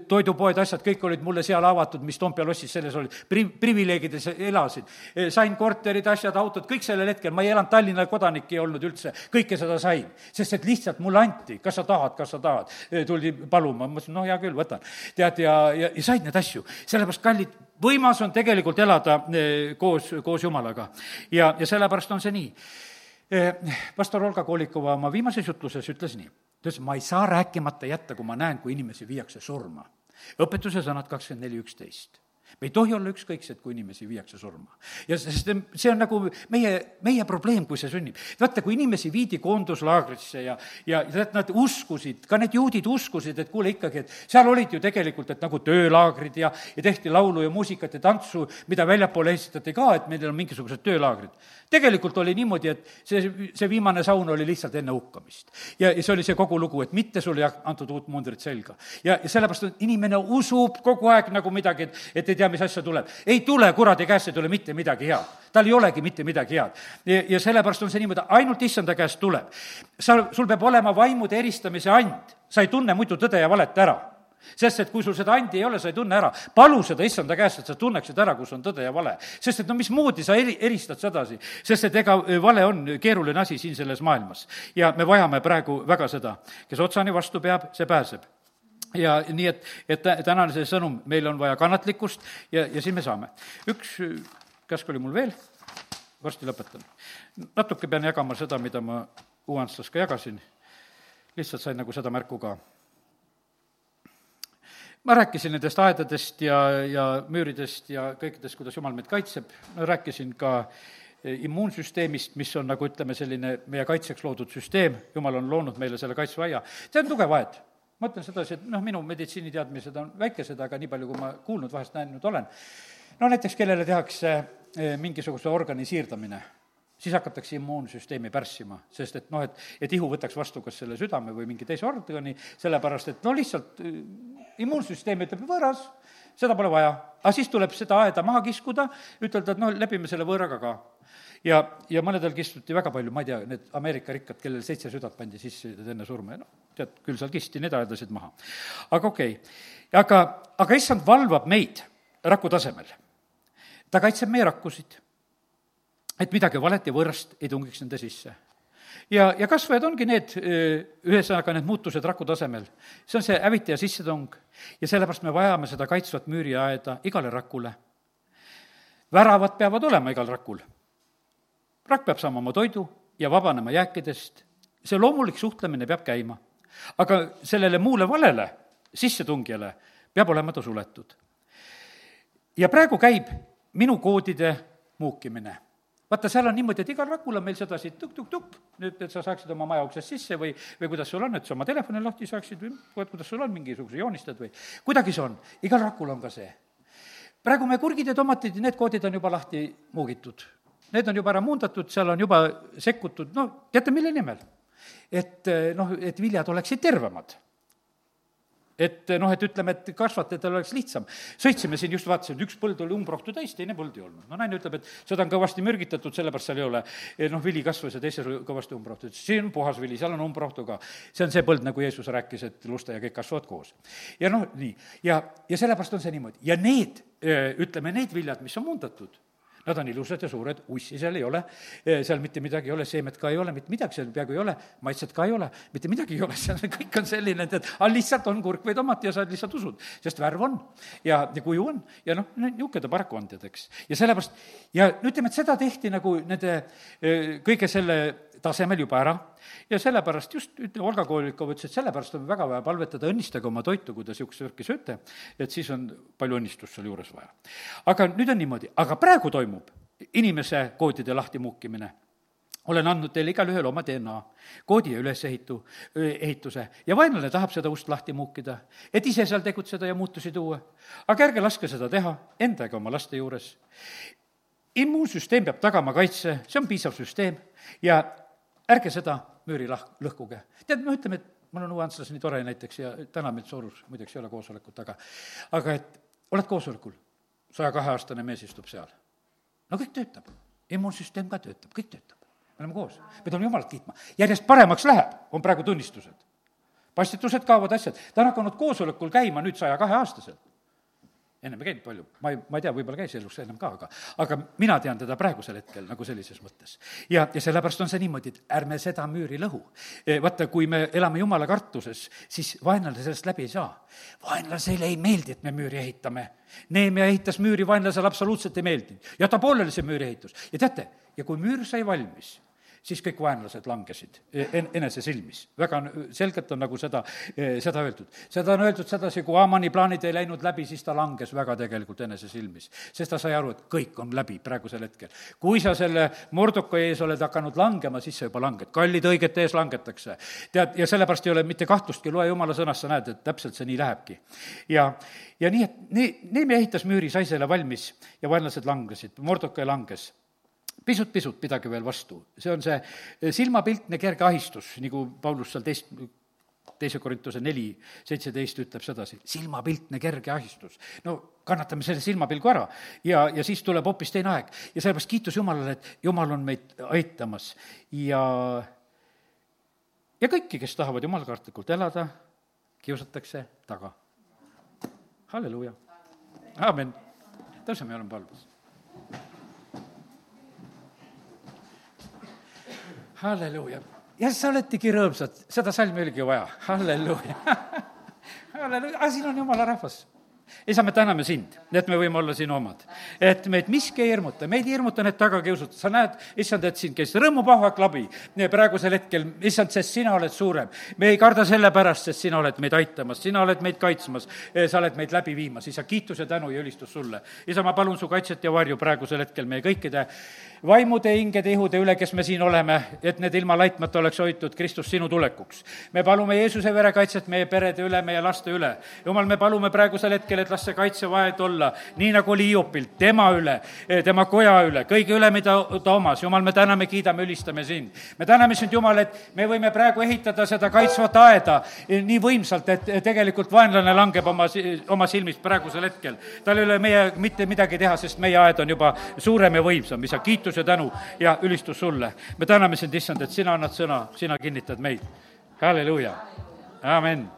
toidupoed, asjad, kõik olid mulle seal avatud, mis Toompea lossis selles olid, pri-, privileegides elasin. sain korterid, asjad, autod, kõik sellel hetkel, ma ei elanud Tallinna kodanik ei olnud üldse, kõike seda sain, sest et lihtsalt mulle anti kas sa tahad, kas sa tahad. tuldi paluma, ma mõtlesin, noh, hea küll, võtan. tead, ja, ja, ja said neid asju. sellepärast, kallid, võimas on tegelikult elada koos, koos Jumalaga. ja, ja sellepärast on see nii. Pastor Olga Kolikova oma viimases jutluses ütles nii, ta ütles, ma ei saa rääkimata jätta, kui ma näen, kui inimesi viiakse surma. õpetuse sõnad kakskümmend neli, üksteist me ei tohi olla ükskõiksed, kui inimesi viiakse surma. ja sest see on nagu meie, meie probleem, kui see sünnib. vaata, kui inimesi viidi koonduslaagrisse ja, ja tead, nad uskusid, ka need juudid uskusid, et kuule ikkagi, et seal olid ju tegelikult, et nagu töölaagrid ja, ja tehti laulu ja muusikat ja tantsu, mida väljapoole esitati ka, et meil on mingisugused töölaagrid. tegelikult oli niimoodi, et see, see viimane saun oli lihtsalt enne hukkamist. ja, ja see oli see kogu lugu, et mitte sulle ei antud uut mundrit selga. ja, ja sellepärast, inimene usub kogu aeg nagu midagi, et, et ei tea, mis asja tuleb. ei tule, kuradi käest ei tule mitte midagi head. tal ei olegi mitte midagi head. ja, ja sellepärast on see niimoodi, ainult issanda käest tuleb. sa, sul peab olema vaimude eristamise and, sa ei tunne muidu tõde ja valet ära sest et kui sul seda andi ei ole, sa ei tunne ära. palu seda issanda käest, et sa tunneksid ära, kus on tõde ja vale. sest et no mismoodi sa eri, eristad sedasi, sest et ega vale on keeruline asi siin selles maailmas. ja me vajame praegu väga seda, kes otsani vastu peab, see pääseb ja nii, et, et tänane see sõnum, meil on vaja kannatlikkust ja, ja siis me saame. üks käsk oli mul veel, varsti lõpetan. natuke pean jagama seda, mida ma Uanslas ka jagasin, lihtsalt sain nagu seda märku ka. ma rääkisin nendest aedadest ja, ja müüridest ja kõikidest, kuidas jumal meid kaitseb, rääkisin ka immuunsüsteemist, mis on nagu ütleme, selline meie kaitseks loodud süsteem, jumal on loonud meile selle kaitseaia, see on tugev aed ma ütlen sedasi, et noh, minu meditsiiniteadmised on väikesed, aga nii palju, kui ma kuulnud, vahest näinud olen, no näiteks kellele tehakse eh, mingisuguse organi siirdamine, siis hakatakse immuunsüsteemi pärssima, sest et noh, et, et ihu võtaks vastu kas selle südame või mingi teise organi, sellepärast et no lihtsalt eh, immuunsüsteem ütleb, võõras, seda pole vaja. aga siis tuleb seda aeda maha kiskuda, ütelda, et noh, lepime selle võõraga ka ja, ja mõnedel kistuti väga palju, ma ei tea, need Ameerika rikkad, kellel seitse südant pandi sisse enne surma ja noh, tead, küll seal kisti need aedasid maha. aga okei okay., aga, aga issand valvab meid raku tasemel. ta kaitseb meie rakkusid, et midagi valet ja võõrast ei tungiks nende sisse ja, ja kasvajad ongi need, ühesõnaga need muutused raku tasemel. see on see hävitaja sissetung ja sellepärast me vajame seda kaitsvat müüriaeda igale rakule. väravad peavad olema igal rakul rakk peab saama oma toidu ja vabanema jääkidest, see loomulik suhtlemine peab käima. aga sellele muule valele, sissetungijale, peab olema ta suletud. ja praegu käib minu koodide muukimine vaata, seal on niimoodi, et igal rakul on meil sedasi tukk-tukk-tukk, nüüd, et sa saaksid oma maja uksest sisse või, või kuidas sul on, et sa oma telefoni lahti saaksid või kuidas sul on, mingisuguse joonistad või kuidagi see on, igal rakul on ka see. praegu me kurgid ja tomatid, need koodid on juba lahti muugitud need on juba ära muundatud, seal on juba sekkutud, no teate, mille nimel? et noh, et viljad oleksid tervemad et noh, et ütleme, et kasvatajatel oleks lihtsam. sõitsime siin, just vaatasin, üks põld oli umbrohtu täis, teine põld ei olnud. no naine ütleb, et seda on kõvasti mürgitatud, sellepärast seal ei ole noh, vili kasvas ja teises oli kõvasti umbrohtu. siin on puhas vili, seal on umbrohtu ka. see on see põld, nagu Jeesus rääkis, et lusta ja kõik kasvavad koos. ja noh, nii, ja, ja sellepärast on see niimoodi. ja need, ütleme, need viljad, mis on muundatud Nad on ilusad ja suured, ussi seal ei ole, seal mitte midagi ei ole, seemet ka ei ole, mitte midagi seal peaaegu ei ole, maitset ka ei ole, mitte midagi ei ole, [laughs] seal kõik on selline, et, et aga lihtsalt on kurk või tomat ja sa lihtsalt usud, sest värv on. Ja, ja kuju on. Ja noh, niisugune ta paraku on, tead, eks. ja sellepärast, ja ütleme, et seda tehti nagu nende kõige selle tasemel juba ära. Ja sellepärast just, ütleme, Olga Kolikov ütles, et sellepärast on väga vaja palvetada, õnnistage oma toitu, kui te niisugust värki sööte, et siis on palju õnnistust seal juures vaja. aga nüüd on niimoodi, aga praegu toimub inimese koodide lahtimuukimine. Olen andnud teile igale ühele oma DNA, koodi ja ülesehitu, ehituse. Ja vaenlane tahab seda ust lahti muukida, et ise seal tegutseda ja muutusi tuua. aga ärge laske seda teha enda ega oma laste juures. Immuunsüsteem peab tagama kaitse, see on piisav süsteem. Ja ärge seda müüri lah-, lõhkuge. tead, me ütleme, et mul on Uue-Antslas nii tore näiteks ja täna meil Soorus muideks ei ole koosolekut, aga aga et oled koosolekul, saja kaheaastane mees istub seal. no kõik töötab, immuunsüsteem ka töötab, kõik töötab. me oleme koos, me tuleme Jumalat kiitma. järjest paremaks läheb, on praegu tunnistused. pastitused kaovad, asjad. ta on hakanud koosolekul käima nüüd saja kaheaastaselt ennem ei käinud palju, ma ei, ma ei tea, võib-olla käis elus ennem ka, aga aga mina tean teda praegusel hetkel nagu sellises mõttes. ja, ja sellepärast on see niimoodi, et ärme seda müüri lõhu. E, vaata, kui me elame jumala kartuses, siis vaenlane sellest läbi ei saa. vaenlasele ei meeldi, et me müüri ehitame. Neemia ehitas müüri, vaenlasele absoluutselt ei meeldinud. jäta pooleli see müüri ehitus. ja teate, ja kui müür sai valmis siis kõik vaenlased langesid en-, enese silmis. väga selgelt on nagu seda, eh, seda öeldud. seda on öeldud sedasi, kui Haamani plaanid ei läinud läbi, siis ta langes väga tegelikult enese silmis. sest ta sai aru, et kõik on läbi praegusel hetkel. kui sa selle Mordoka ees oled hakanud langema, siis sa juba langed. kallid õigete ees langetakse. tead, ja sellepärast ei ole mitte kahtlustki, loe jumala sõnast, sa näed, et täpselt see nii lähebki. ja, ja nii, et nii, Neemi ehitas müüri, sai selle valmis ja vaenlased langesid, Mordoka langes pisut-pisut pidage veel vastu, see on see eh, silmapiltne kerge ahistus, nagu Paulus seal teist, teise Korintuse neli seitseteist ütleb sedasi, silmapiltne kerge ahistus. no kannatame selle silmapilgu ära ja, ja siis tuleb hoopis teine aeg. ja sellepärast kiitus Jumalale, et Jumal on meid aitamas ja ja kõiki, kes tahavad jumalakartlikult elada, kiusatakse taga. halleluuja, aamen. tõuseme ja oleme palves halleluuja. ja sa oledki rõõmsad, seda salmi oligi vaja, halleluuja. [laughs] Halleluuja, aga siin on jumala rahvas. Isa, me täname sind, et me võime olla sinu omad. et meid miski ei hirmuta, meid ei hirmuta need tagakiusatud, sa näed, issand, et sind käis rõõmupahvak läbi. Praegusel hetkel, issand, sest sina oled suurem. me ei karda selle pärast, sest sina oled meid aitamas, sina oled meid kaitsmas, sa oled meid läbi viimas, isa, kiitus ja tänu ja ülistus sulle. isa, ma palun su kaitset ja varju praegusel hetkel meie kõikide vaimude, hingede, ihude üle, kes me siin oleme, et need ilma laitmata oleks hoitud Kristus sinu tulekuks. me palume Jeesuse verekaitset meie perede üle, meie laste üle. jumal, me palume praegusel hetkel, et las see kaitsevahed olla, nii nagu oli Hiopilt, tema üle, tema koja üle, kõige üle, mida ta omas. jumal, me täname, kiidame, ülistame sind. me täname sind, Jumal, et me võime praegu ehitada seda kaitsvat aeda nii võimsalt, et tegelikult vaenlane langeb oma, oma silmist praegusel hetkel. tal ei ole meie mitte midagi teha, sest meie aed on juba suurem ja võimsam, isa, kiitus kiitus ja tänu ja ülistus sulle. me täname sind, issand, et sina annad sõna, sina kinnitad meid. halleluuja, amin.